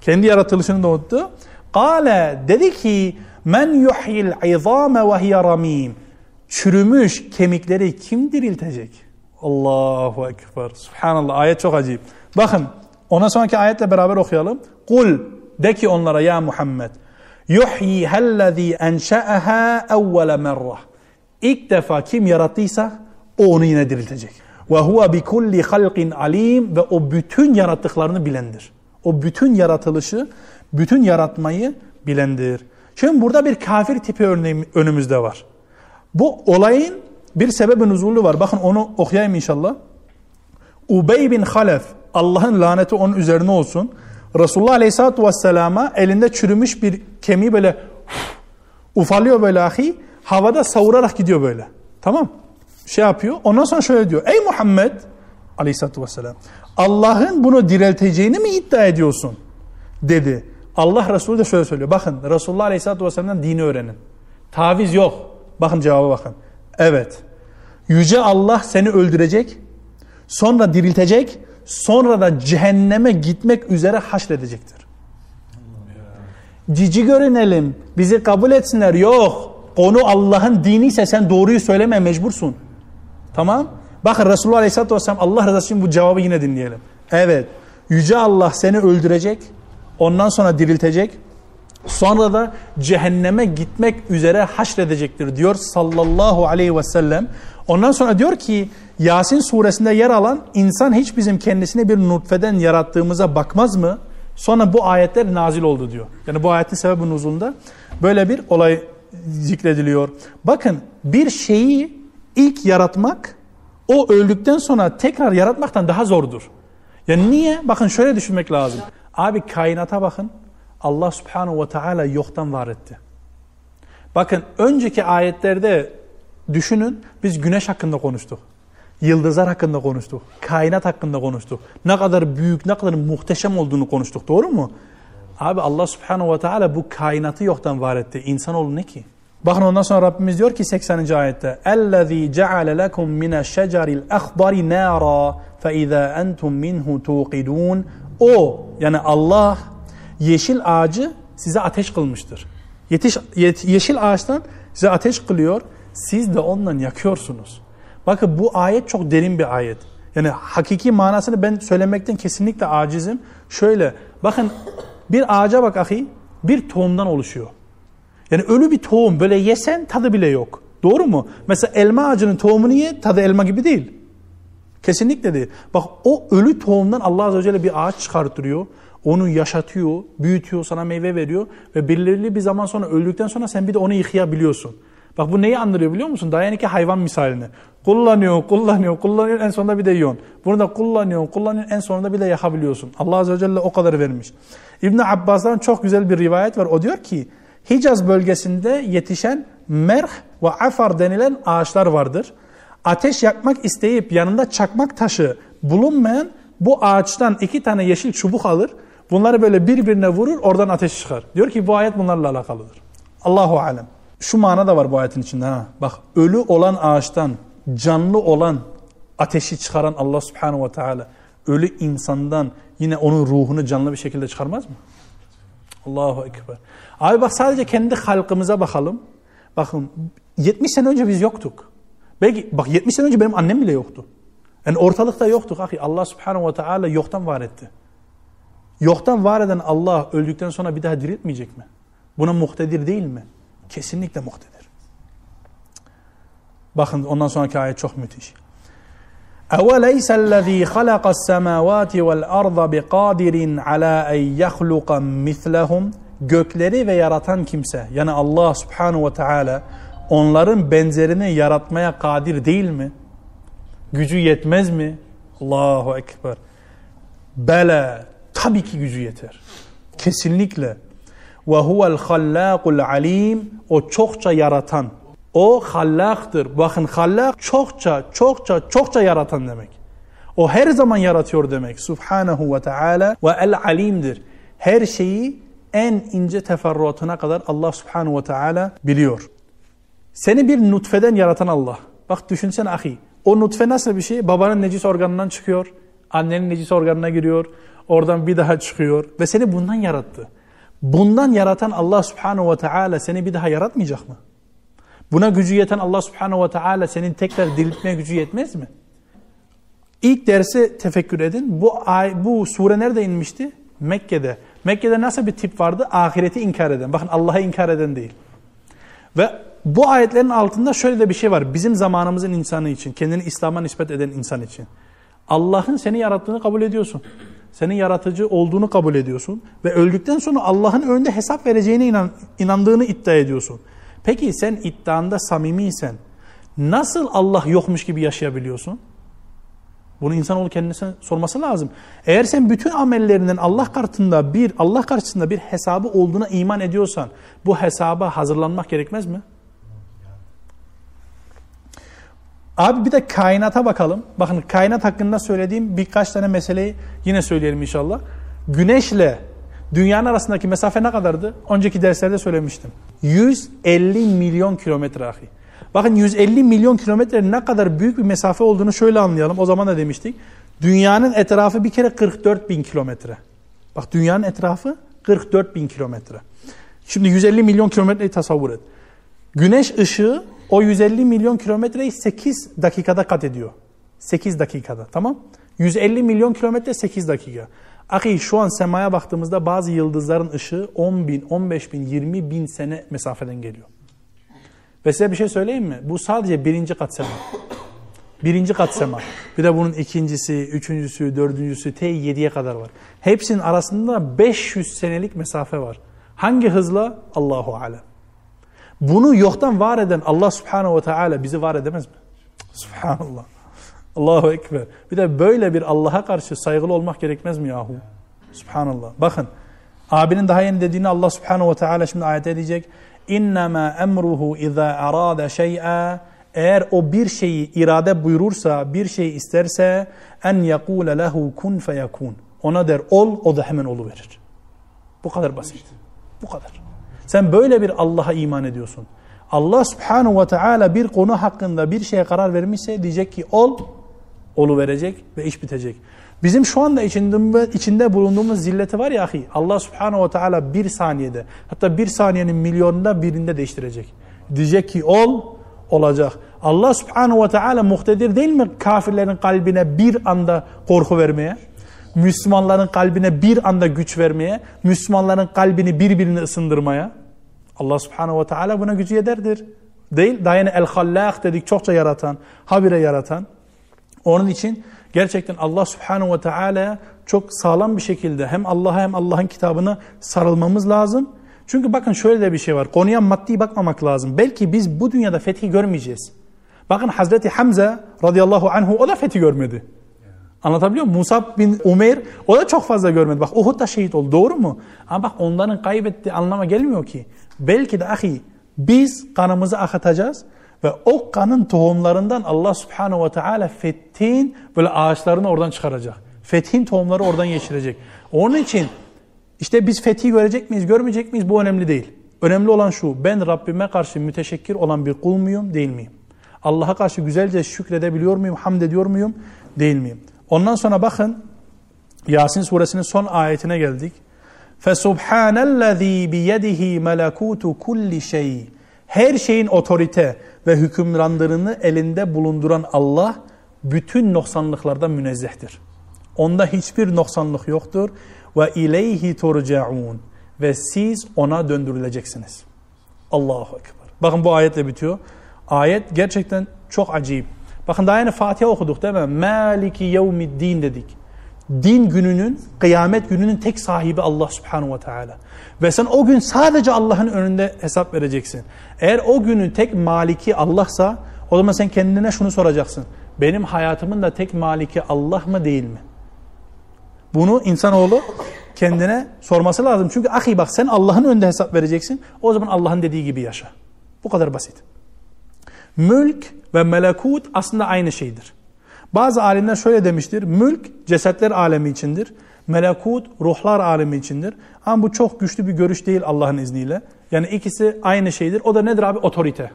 Kendi yaratılışını da unuttu. Kale dedi ki men yuhyil izame ve hiye ramim. Çürümüş kemikleri kim diriltecek? Allahu Ekber. Subhanallah. Ayet çok acayip. Bakın ona sonraki ayetle beraber okuyalım. Kul de ki onlara ya Muhammed. Yuhyi hellezî enşe'eha evvele merrah. İlk defa kim yarattıysa o onu yine diriltecek. Ve huve bi kulli halqin alim ve o bütün yarattıklarını bilendir. O bütün yaratılışı, bütün yaratmayı bilendir. Şimdi burada bir kafir tipi örneği önümüzde var. Bu olayın bir sebebi nuzulü var. Bakın onu okuyayım inşallah. Ubey bin Halef, Allah'ın laneti onun üzerine olsun. Resulullah Aleyhisselatü Vesselam'a elinde çürümüş bir kemiği böyle ufalıyor böyle ahi. Havada savurarak gidiyor böyle. Tamam. Şey yapıyor. Ondan sonra şöyle diyor. Ey Muhammed Aleyhisselatü Vesselam. Allah'ın bunu dirilteceğini mi iddia ediyorsun? Dedi. Allah Resulü de şöyle söylüyor. Bakın Resulullah Aleyhisselatü Vesselam'dan dini öğrenin. Taviz yok. Bakın cevaba bakın. Evet. Yüce Allah seni öldürecek. Sonra diriltecek. Sonra da cehenneme gitmek üzere haşredecektir. Cici görünelim. Bizi kabul etsinler. Yok. Konu Allah'ın dini ise sen doğruyu söyleme mecbursun. Tamam. Bakın Resulullah Aleyhisselatü Vesselam Allah rızası için bu cevabı yine dinleyelim. Evet. Yüce Allah seni öldürecek. Ondan sonra diriltecek. Sonra da cehenneme gitmek üzere haşredecektir diyor sallallahu aleyhi ve sellem. Ondan sonra diyor ki Yasin suresinde yer alan insan hiç bizim kendisine bir nutfeden yarattığımıza bakmaz mı? Sonra bu ayetler nazil oldu diyor. Yani bu ayetin sebebi nuzulunda böyle bir olay zikrediliyor. Bakın bir şeyi ilk yaratmak o öldükten sonra tekrar yaratmaktan daha zordur. Yani niye? Bakın şöyle düşünmek lazım. Abi kainata bakın. Allah subhanahu ve teala yoktan var etti. Bakın önceki ayetlerde düşünün biz güneş hakkında konuştuk. Yıldızlar hakkında konuştuk. Kainat hakkında konuştuk. Ne kadar büyük, ne kadar muhteşem olduğunu konuştuk. Doğru mu? Abi Allah subhanahu ve teala bu kainatı yoktan var etti. İnsanoğlu ne ki? Bakın ondan sonra Rabbimiz diyor ki 80. ayette اَلَّذ۪ي جَعَلَ لَكُمْ مِنَ الشَّجَرِ الْأَخْضَرِ نَارًا فَاِذَا أَنْتُمْ مِنْهُ تُوقِدُونَ O yani Allah yeşil ağacı size ateş kılmıştır. Yetiş, yet, yeşil ağaçtan size ateş kılıyor. Siz de ondan yakıyorsunuz. Bakın bu ayet çok derin bir ayet. Yani hakiki manasını ben söylemekten kesinlikle acizim. Şöyle bakın bir ağaca bak ahi bir tohumdan oluşuyor. Yani ölü bir tohum böyle yesen tadı bile yok. Doğru mu? Mesela elma ağacının tohumunu ye tadı elma gibi değil. Kesinlikle değil. Bak o ölü tohumdan Allah Azze ve Celle bir ağaç çıkartıyor. Onu yaşatıyor, büyütüyor, sana meyve veriyor. Ve belirli bir zaman sonra öldükten sonra sen bir de onu yıkayabiliyorsun. Bak bu neyi andırıyor biliyor musun? Daha yani ki hayvan misalini. Kullanıyor, kullanıyor, kullanıyor en sonunda bir de yiyorsun. Bunu da kullanıyor, kullanıyor en sonunda bir de yakabiliyorsun. Allah Azze ve Celle o kadar vermiş. İbn Abbas'tan çok güzel bir rivayet var. O diyor ki Hicaz bölgesinde yetişen merh ve afar denilen ağaçlar vardır. Ateş yakmak isteyip yanında çakmak taşı bulunmayan bu ağaçtan iki tane yeşil çubuk alır. Bunları böyle birbirine vurur oradan ateş çıkar. Diyor ki bu ayet bunlarla alakalıdır. Allahu alem. Şu mana da var bu ayetin içinde. Ha. Bak ölü olan ağaçtan canlı olan ateşi çıkaran Allah subhanahu ve teala ölü insandan yine onun ruhunu canlı bir şekilde çıkarmaz mı? Allahu Ekber. Abi bak sadece kendi halkımıza bakalım. Bakın 70 sene önce biz yoktuk. Belki bak 70 sene önce benim annem bile yoktu. Yani ortalıkta yoktuk. Ahi. Allah subhanahu ve teala yoktan var etti. Yoktan var eden Allah öldükten sonra bir daha diriltmeyecek mi? Buna muhtedir değil mi? Kesinlikle muhtedir. Bakın ondan sonraki ayet çok müthiş. أَوَلَيْسَ الَّذ۪ي خَلَقَ السَّمَاوَاتِ وَالْأَرْضَ بِقَادِرٍ عَلَى اَنْ يَخْلُقَ مِثْلَهُمْ Gökleri ve yaratan kimse yani Allah subhanahu ve teala onların benzerini yaratmaya kadir değil mi? Gücü yetmez mi? Allahu Ekber. Bela. Tabii ki gücü yeter. Kesinlikle. Ve huvel hallâkul alim. O çokça yaratan. o hallaktır. Bakın hallak çokça, çokça, çokça yaratan demek. O her zaman yaratıyor demek. Subhanahu ve Teala ve el alimdir. Her şeyi en ince teferruatına kadar Allah Subhanahu ve Teala biliyor. Seni bir nutfeden yaratan Allah. Bak düşünsene ahi. O nutfe nasıl bir şey? Babanın necis organından çıkıyor. Annenin necis organına giriyor. Oradan bir daha çıkıyor. Ve seni bundan yarattı. Bundan yaratan Allah Subhanahu ve Teala seni bir daha yaratmayacak mı? Buna gücü yeten Allah Subhanahu ve Teala senin tekrar diriltmeye gücü yetmez mi? İlk dersi tefekkür edin. Bu ay, bu sure nerede inmişti? Mekke'de. Mekke'de nasıl bir tip vardı? Ahireti inkar eden. Bakın Allah'ı inkar eden değil. Ve Bu ayetlerin altında şöyle de bir şey var. Bizim zamanımızın insanı için, kendini İslam'a nispet eden insan için. Allah'ın seni yarattığını kabul ediyorsun. Senin yaratıcı olduğunu kabul ediyorsun. Ve öldükten sonra Allah'ın önünde hesap vereceğine inan, inandığını iddia ediyorsun. Peki sen iddianda samimiysen nasıl Allah yokmuş gibi yaşayabiliyorsun? Bunu insanoğlu kendisine sorması lazım. Eğer sen bütün amellerinden Allah karşısında bir Allah karşısında bir hesabı olduğuna iman ediyorsan bu hesaba hazırlanmak gerekmez mi? Abi bir de kainata bakalım. Bakın kainat hakkında söylediğim birkaç tane meseleyi yine söyleyelim inşallah. Güneşle dünyanın arasındaki mesafe ne kadardı? Önceki derslerde söylemiştim. 150 milyon kilometre ahi. Bakın 150 milyon kilometre ne kadar büyük bir mesafe olduğunu şöyle anlayalım. O zaman da demiştik. Dünyanın etrafı bir kere 44 bin kilometre. Bak dünyanın etrafı 44 bin kilometre. Şimdi 150 milyon kilometreyi tasavvur et. Güneş ışığı o 150 milyon kilometreyi 8 dakikada kat ediyor. 8 dakikada tamam. 150 milyon kilometre 8 dakika. Ahi şu an semaya baktığımızda bazı yıldızların ışığı 10 bin, 15 bin, 20 bin sene mesafeden geliyor. Ve size bir şey söyleyeyim mi? Bu sadece birinci kat sema. Birinci kat sema. Bir de bunun ikincisi, üçüncüsü, dördüncüsü, T7'ye kadar var. Hepsinin arasında 500 senelik mesafe var. Hangi hızla? Allahu alem. Bunu yoktan var eden Allah subhanehu ve teala bizi var edemez mi? Subhanallah. Allahu Ekber. Bir de böyle bir Allah'a karşı saygılı olmak gerekmez mi yahu? Subhanallah. Bakın abinin daha yeni dediğini Allah subhanehu ve teala şimdi ayet edecek. İnnemâ emruhu izâ arâde şey'a eğer o bir şeyi irade buyurursa, bir şey isterse en yekûle lehu kun feyekûn. Ona der ol, o da hemen oluverir. Bu kadar basit. Bu kadar. Sen böyle bir Allah'a iman ediyorsun. Allah subhanahu ve teala bir konu hakkında bir şeye karar vermişse diyecek ki ol, olu verecek ve iş bitecek. Bizim şu anda içinde, içinde bulunduğumuz zilleti var ya ahi, Allah subhanahu ve teala bir saniyede, hatta bir saniyenin milyonunda birinde değiştirecek. Diyecek ki ol, olacak. Allah subhanahu ve teala muhtedir değil mi kafirlerin kalbine bir anda korku vermeye? Müslümanların kalbine bir anda güç vermeye, Müslümanların kalbini birbirini ısındırmaya. Allah subhanahu ve teala buna gücü yederdir. Değil, daha yine el-hallak dedik, çokça yaratan, habire yaratan. Onun için gerçekten Allah subhanahu ve teala çok sağlam bir şekilde hem Allah'a hem Allah'ın kitabına sarılmamız lazım. Çünkü bakın şöyle de bir şey var. Konuya maddi bakmamak lazım. Belki biz bu dünyada fethi görmeyeceğiz. Bakın Hazreti Hamza radıyallahu anhu o da fethi görmedi. Anlatabiliyor muyum? Musa bin Umeyr o da çok fazla görmedi. Bak Uhud da şehit oldu. Doğru mu? Ama bak onların kaybettiği anlama gelmiyor ki. Belki de ahi biz kanımızı akıtacağız ve o kanın tohumlarından Allah subhanahu ve teala fethin böyle ağaçlarını oradan çıkaracak. Fethin tohumları oradan geçirecek. Onun için işte biz fethi görecek miyiz, görmeyecek miyiz bu önemli değil. Önemli olan şu, ben Rabbime karşı müteşekkir olan bir kul muyum, değil miyim? Allah'a karşı güzelce şükredebiliyor muyum, hamd ediyor muyum, değil miyim? Ondan sonra bakın Yasin suresinin son ayetine geldik. فَسُبْحَانَ الَّذ۪ي بِيَدِهِ مَلَكُوتُ كُلِّ شَيْءٍ her şeyin otorite ve hükümranlarını elinde bulunduran Allah bütün noksanlıklardan münezzehtir. Onda hiçbir noksanlık yoktur. Ve ileyhi turcaun ve siz ona döndürüleceksiniz. Allahu ekber. Bakın bu ayetle bitiyor. Ayet gerçekten çok acayip. Bakın daha yeni Fatiha okuduk değil mi? Maliki yevmiddin dedik. Din gününün, kıyamet gününün tek sahibi Allah subhanahu ve teala. Ve sen o gün sadece Allah'ın önünde hesap vereceksin. Eğer o günün tek maliki Allah'sa o zaman sen kendine şunu soracaksın. Benim hayatımın da tek maliki Allah mı değil mi? Bunu insanoğlu kendine sorması lazım. Çünkü ahi bak sen Allah'ın önünde hesap vereceksin. O zaman Allah'ın dediği gibi yaşa. Bu kadar basit. Mülk ve melekut aslında aynı şeydir. Bazı alimler şöyle demiştir. Mülk cesetler alemi içindir. Melekut ruhlar alemi içindir. Ama bu çok güçlü bir görüş değil Allah'ın izniyle. Yani ikisi aynı şeydir. O da nedir abi? Otorite.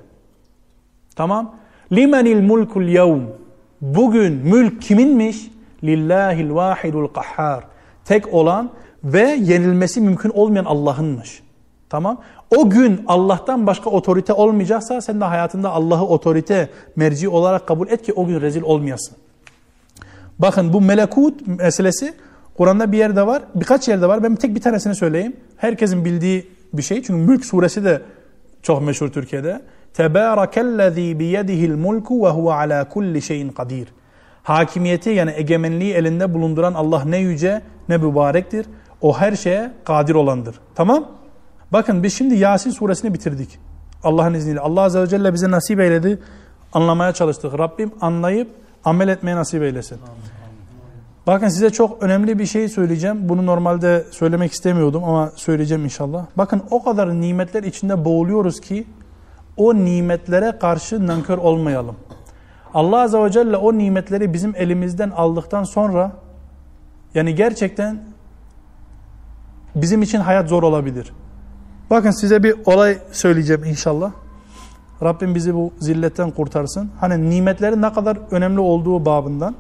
Tamam. Limenil mulkul yevm. Bugün mülk kiminmiş? Lillahil vahidul kahhar. Tek olan ve yenilmesi mümkün olmayan Allah'ınmış. Tamam. O gün Allah'tan başka otorite olmayacaksa sen de hayatında Allah'ı otorite merci olarak kabul et ki o gün rezil olmayasın. Bakın bu melekut meselesi Kur'an'da bir yerde var, birkaç yerde var. Ben tek bir tanesini söyleyeyim. Herkesin bildiği bir şey. Çünkü Mülk suresi de çok meşhur Türkiye'de. Tebârekellezî biyedihil mulku ve huve alâ kulli şeyin kadir. Hakimiyeti yani egemenliği elinde bulunduran Allah ne yüce ne mübarektir. O her şeye kadir olandır. Tamam? Bakın biz şimdi Yasin suresini bitirdik. Allah'ın izniyle. Allah Azze ve Celle bize nasip eyledi. Anlamaya çalıştık. Rabbim anlayıp amel etmeye nasip eylesin. Bakın size çok önemli bir şey söyleyeceğim. Bunu normalde söylemek istemiyordum ama söyleyeceğim inşallah. Bakın o kadar nimetler içinde boğuluyoruz ki o nimetlere karşı nankör olmayalım. Allah Azze ve Celle o nimetleri bizim elimizden aldıktan sonra yani gerçekten bizim için hayat zor olabilir. Bakın size bir olay söyleyeceğim inşallah. Rabbim bizi bu zilletten kurtarsın. Hani nimetlerin ne kadar önemli olduğu babından.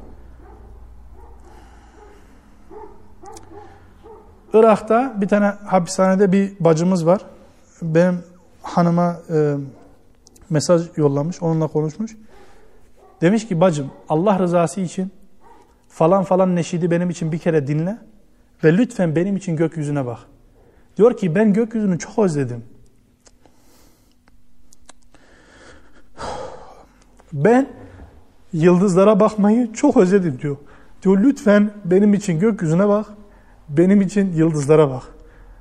Irak'ta bir tane hapishanede bir bacımız var. Benim hanıma e, mesaj yollamış, onunla konuşmuş. Demiş ki bacım Allah rızası için falan falan neşidi benim için bir kere dinle ve lütfen benim için gökyüzüne bak. Diyor ki ben gökyüzünü çok özledim. Ben yıldızlara bakmayı çok özledim diyor. Diyor lütfen benim için gökyüzüne bak, benim için yıldızlara bak.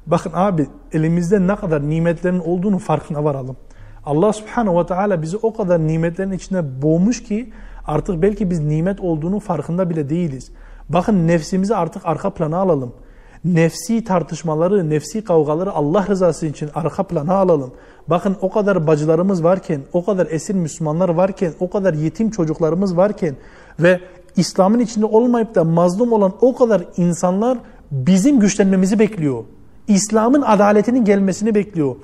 Bakın abi elimizde ne kadar nimetlerin olduğunu farkına varalım. Allah subhanahu ve teala bizi o kadar nimetlerin içinde boğmuş ki artık belki biz nimet olduğunu farkında bile değiliz. Bakın nefsimizi artık arka plana alalım. Nefsi tartışmaları, nefsi kavgaları Allah rızası için arka plana alalım. Bakın o kadar bacılarımız varken, o kadar esir Müslümanlar varken, o kadar yetim çocuklarımız varken ve İslam'ın içinde olmayıp da mazlum olan o kadar insanlar bizim güçlenmemizi bekliyor. İslam'ın adaletinin gelmesini bekliyor.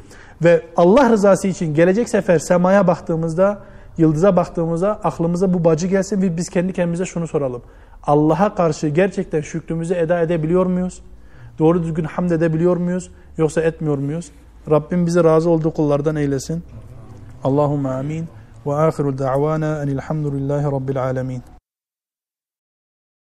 Ve Allah rızası için gelecek sefer semaya baktığımızda, yıldıza baktığımızda aklımıza bu bacı gelsin ve biz kendi kendimize şunu soralım. Allah'a karşı gerçekten şükrümüzü eda edebiliyor muyuz? Doğru düzgün hamd edebiliyor muyuz? Yoksa etmiyor muyuz? Rabbim bize razı olduğu kullardan eylesin. Allahümme amin. Ve ahiru da'vana enilhamdülillahi rabbil alemin.